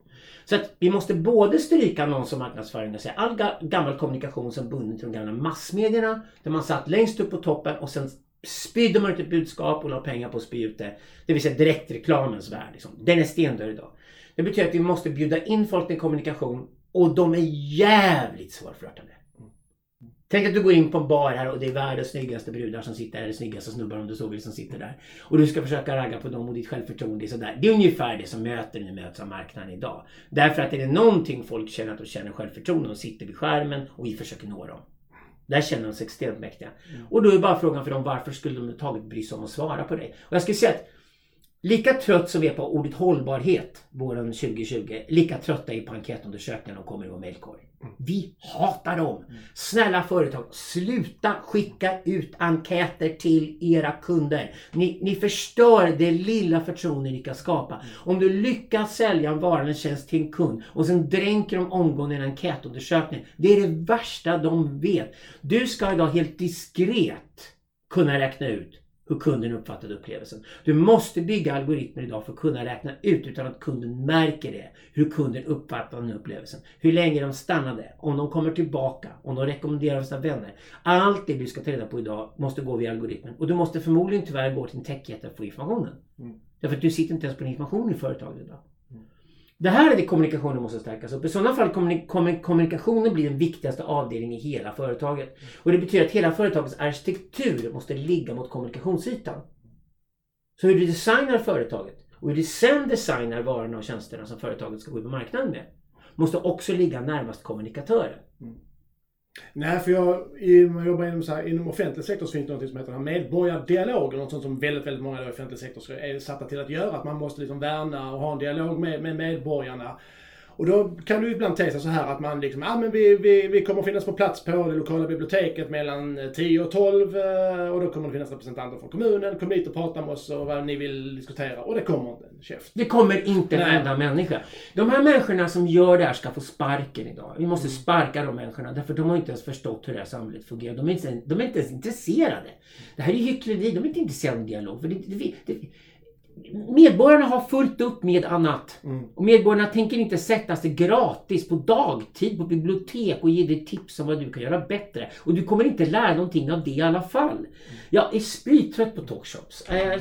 Så att vi måste både stryka annons och marknadsföring och säga all ga gammal kommunikation som bunden till de gamla massmedierna där man satt längst upp på toppen och sen spydde man ut ett budskap och la pengar på att spy ut det. Det vill säga direktreklamens värld. Liksom. Den är stendöd idag. Det betyder att vi måste bjuda in folk till kommunikation och de är jävligt svårflörtade. Tänk att du går in på en bar här och det är världens snyggaste brudar som sitter där, eller snyggaste snubbar om du så vill som sitter där. Och du ska försöka ragga på dem och ditt självförtroende är sådär. Det är ungefär det som möter nu möts av marknaden idag. Därför att är det någonting folk känner att de känner självförtroende, de sitter vid skärmen och vi försöker nå dem. Där känner de sig extremt mäktiga. Mm. Och då är bara frågan för dem varför skulle de överhuvudtaget bry sig om att svara på det? Och jag skulle säga att Lika trött som vi är på ordet hållbarhet våren 2020, lika trötta är på enkätundersökningarna och kommer i vår mejlkorg. Vi hatar dem! Snälla företag, sluta skicka ut enkäter till era kunder. Ni, ni förstör det lilla förtroende ni kan skapa. Om du lyckas sälja en vara eller tjänst till en kund och sen dränker de omgående en enkätundersökning. Det är det värsta de vet. Du ska idag helt diskret kunna räkna ut hur kunden uppfattade upplevelsen. Du måste bygga algoritmer idag för att kunna räkna ut utan att kunden märker det. Hur kunden uppfattar den upplevelsen. Hur länge de stannade. Om de kommer tillbaka. Om de rekommenderar sina vänner. Allt det du ska ta reda på idag måste gå via algoritmen. Och du måste förmodligen tyvärr gå till en techjätte för att få informationen. Mm. Därför att du sitter inte ens på information i företaget idag. Det här är det kommunikationen måste stärkas upp. I sådana fall kommer kommunikationen bli den viktigaste avdelningen i hela företaget. Och det betyder att hela företagets arkitektur måste ligga mot kommunikationsytan. Så hur du designar företaget och hur du sen designar varorna och tjänsterna som företaget ska gå ut på marknaden med måste också ligga närmast kommunikatören. Mm. Nej, för jag, jag jobbar inom, så här, inom offentlig sektor så finns det något som heter medborgardialoger. Något sånt som väldigt, väldigt många i offentlig sektor är satta till att göra. Att man måste liksom värna och ha en dialog med, med medborgarna. Och då kan du ibland sig så här att man liksom, ja ah, men vi, vi, vi kommer finnas på plats på det lokala biblioteket mellan 10 och 12 eh, och då kommer det finnas representanter från kommunen, kom dit och prata med oss och vad ni vill diskutera. Och det kommer inte en käft. Det kommer inte en enda människa. De här människorna som gör det här ska få sparken idag. Vi måste mm. sparka de människorna därför de har inte ens förstått hur det här samhället fungerar. De är inte, de är inte ens intresserade. Det här är hyckleri. De är inte intresserade av dialog. För det, det, det, Medborgarna har fullt upp med annat. Mm. Och medborgarna tänker inte sätta sig gratis på dagtid på bibliotek och ge dig tips om vad du kan göra bättre. Och du kommer inte lära någonting av det i alla fall. Mm. Jag är sprittrött på talkshops. Är,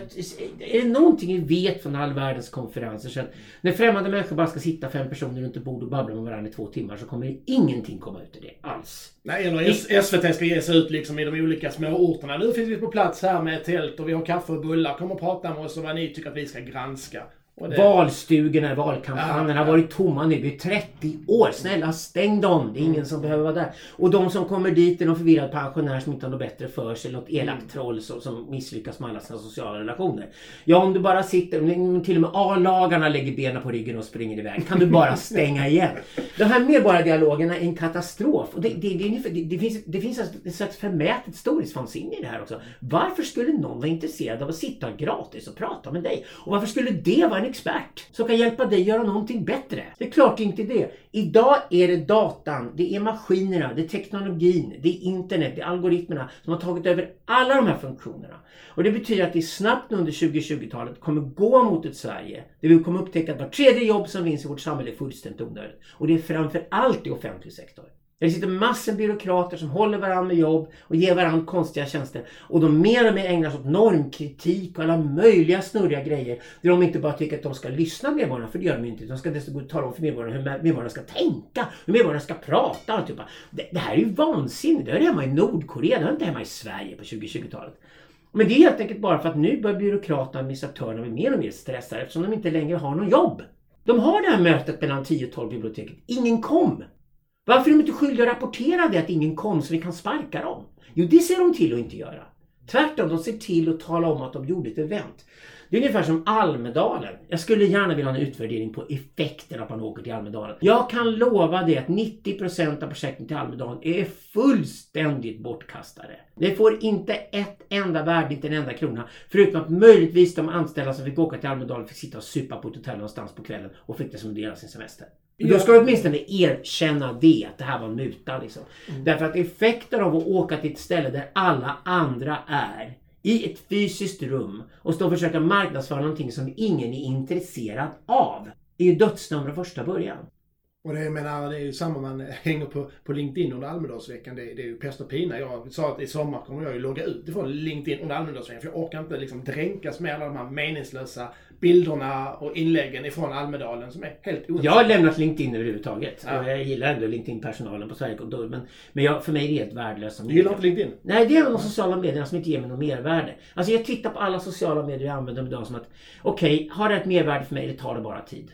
är det någonting vi vet från all världens konferenser så att när främmande människor bara ska sitta fem personer runt ett bord och babbla med varandra i två timmar så kommer ingenting komma ut ur det alls. Nej, eller SVT ska ge sig ut liksom i de olika små orterna. Nu finns vi på plats här med ett tält och vi har kaffe och bullar. Kom och prata med oss och vad ni tycker att vi ska granska. Det... Valstugorna, valkampanjerna ja, har varit tomma nu i 30 år. Snälla stäng dem. Det är ingen mm. som behöver vara där. Och de som kommer dit är någon förvirrad pensionär som inte har något bättre för sig. Något elakt mm. troll som, som misslyckas med alla sina sociala relationer. Ja, om du bara sitter, till och med A-lagarna lägger benen på ryggen och springer iväg. Kan du bara stänga igen. De här medborgardialogerna är en katastrof. Och det, det, det, det finns, det finns ett slags förmätet storhetsvansinne i det här också. Varför skulle någon vara intresserad av att sitta gratis och prata med dig? Och varför skulle det vara en expert som kan hjälpa dig göra någonting bättre. Det är klart inte det. Idag är det datan, det är maskinerna, det är teknologin, det är internet, det är algoritmerna som har tagit över alla de här funktionerna. Och det betyder att vi snabbt under 2020-talet kommer gå mot ett Sverige där vi kommer upptäcka att var tredje jobb som finns i vårt samhälle är fullständigt onödigt. Och det är framför allt i offentlig sektor. Det sitter massor av byråkrater som håller varandra med jobb och ger varandra konstiga tjänster. Och de mer och mer ägnar sig åt normkritik och alla möjliga snurriga grejer. Där de inte bara tycker att de ska lyssna på medborgarna, för det gör de ju inte. De ska dessutom tala om för medborgarna hur medborgarna ska tänka, hur medborgarna ska prata. Och typ. det, det här är ju vansinnigt. Det hör hemma i Nordkorea, det hör inte hemma i Sverige på 2020-talet. Men det är helt enkelt bara för att nu börjar byråkraterna och administratörerna bli mer och mer stressade eftersom de inte längre har något jobb. De har det här mötet mellan 10 och 12 biblioteket. Ingen kom. Varför är de inte skyldiga att rapportera det att ingen kom så vi kan sparka dem? Jo, det ser de till att inte göra. Tvärtom, de ser till att tala om att de gjorde ett event. Det är ungefär som Almedalen. Jag skulle gärna vilja ha en utvärdering på effekten av att man åker till Almedalen. Jag kan lova dig att 90% av projekten till Almedalen är fullständigt bortkastade. Det får inte ett enda värde, inte en enda krona. Förutom att möjligtvis de anställda som fick åka till Almedalen fick sitta och supa på ett hotell någonstans på kvällen och fick det som del av sin semester. Då ska du åtminstone erkänna det, att det här var en muta. Liksom. Mm. Därför att effekten av att åka till ett ställe där alla andra är i ett fysiskt rum och stå och försöka marknadsföra någonting som ingen är intresserad av är ju dödsnummer från första början. Och det, jag menar, det är ju samma man hänger på, på LinkedIn under Almedalsveckan. Det, det är ju pest och pina. Jag sa att i sommar kommer jag ju logga ut ifrån LinkedIn under Almedalsveckan. För jag orkar inte liksom dränkas med alla de här meningslösa bilderna och inläggen ifrån Almedalen som är helt onödiga. Jag har lämnat LinkedIn överhuvudtaget. Ja. Jag gillar ändå LinkedIn-personalen på Sverigekontoret. Men, men jag, för mig är det helt värdelöst. Du gillar inte LinkedIn? Nej, det är de sociala medierna som inte ger mig något mervärde. Alltså jag tittar på alla sociala medier jag använder idag som att okej, okay, har det ett mervärde för mig, det tar det bara tid.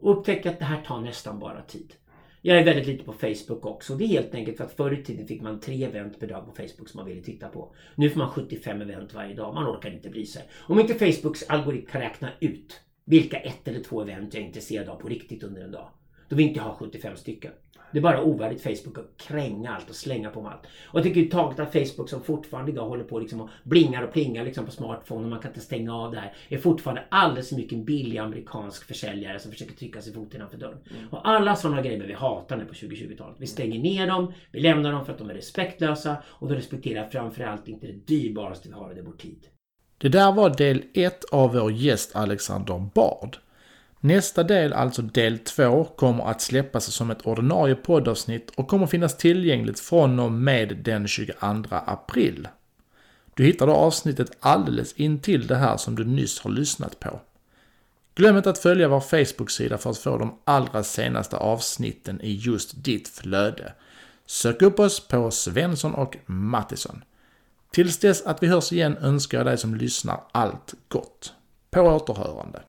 Och upptäcker att det här tar nästan bara tid. Jag är väldigt lite på Facebook också. Det är helt enkelt för att förr i tiden fick man tre event per dag på Facebook som man ville titta på. Nu får man 75 event varje dag. Man orkar inte bry sig. Om inte Facebooks algoritm kan räkna ut vilka ett eller två event jag är intresserad av på riktigt under en dag. Då vill inte jag ha 75 stycken. Det är bara ovärdigt Facebook att kränga allt och slänga på allt. Och jag tycker taget att Facebook som fortfarande idag håller på liksom och blingar och plingar liksom på smartphone och man kan inte stänga av det här. Är fortfarande alldeles för mycket en billig amerikansk försäljare som försöker trycka sig fot innanför dörren. Mm. Och alla sådana grejer vi hatar nu på 2020-talet. Vi stänger ner dem, vi lämnar dem för att de är respektlösa och de respekterar framförallt inte det dyrbaraste vi har, det är vår tid. Det där var del 1 av vår gäst Alexander Bard. Nästa del, alltså del 2, kommer att släppas som ett ordinarie poddavsnitt och kommer finnas tillgängligt från och med den 22 april. Du hittar då avsnittet alldeles intill det här som du nyss har lyssnat på. Glöm inte att följa vår Facebook-sida för att få de allra senaste avsnitten i just ditt flöde. Sök upp oss på Svensson och Mattisson. Tills dess att vi hörs igen önskar jag dig som lyssnar allt gott. På återhörande.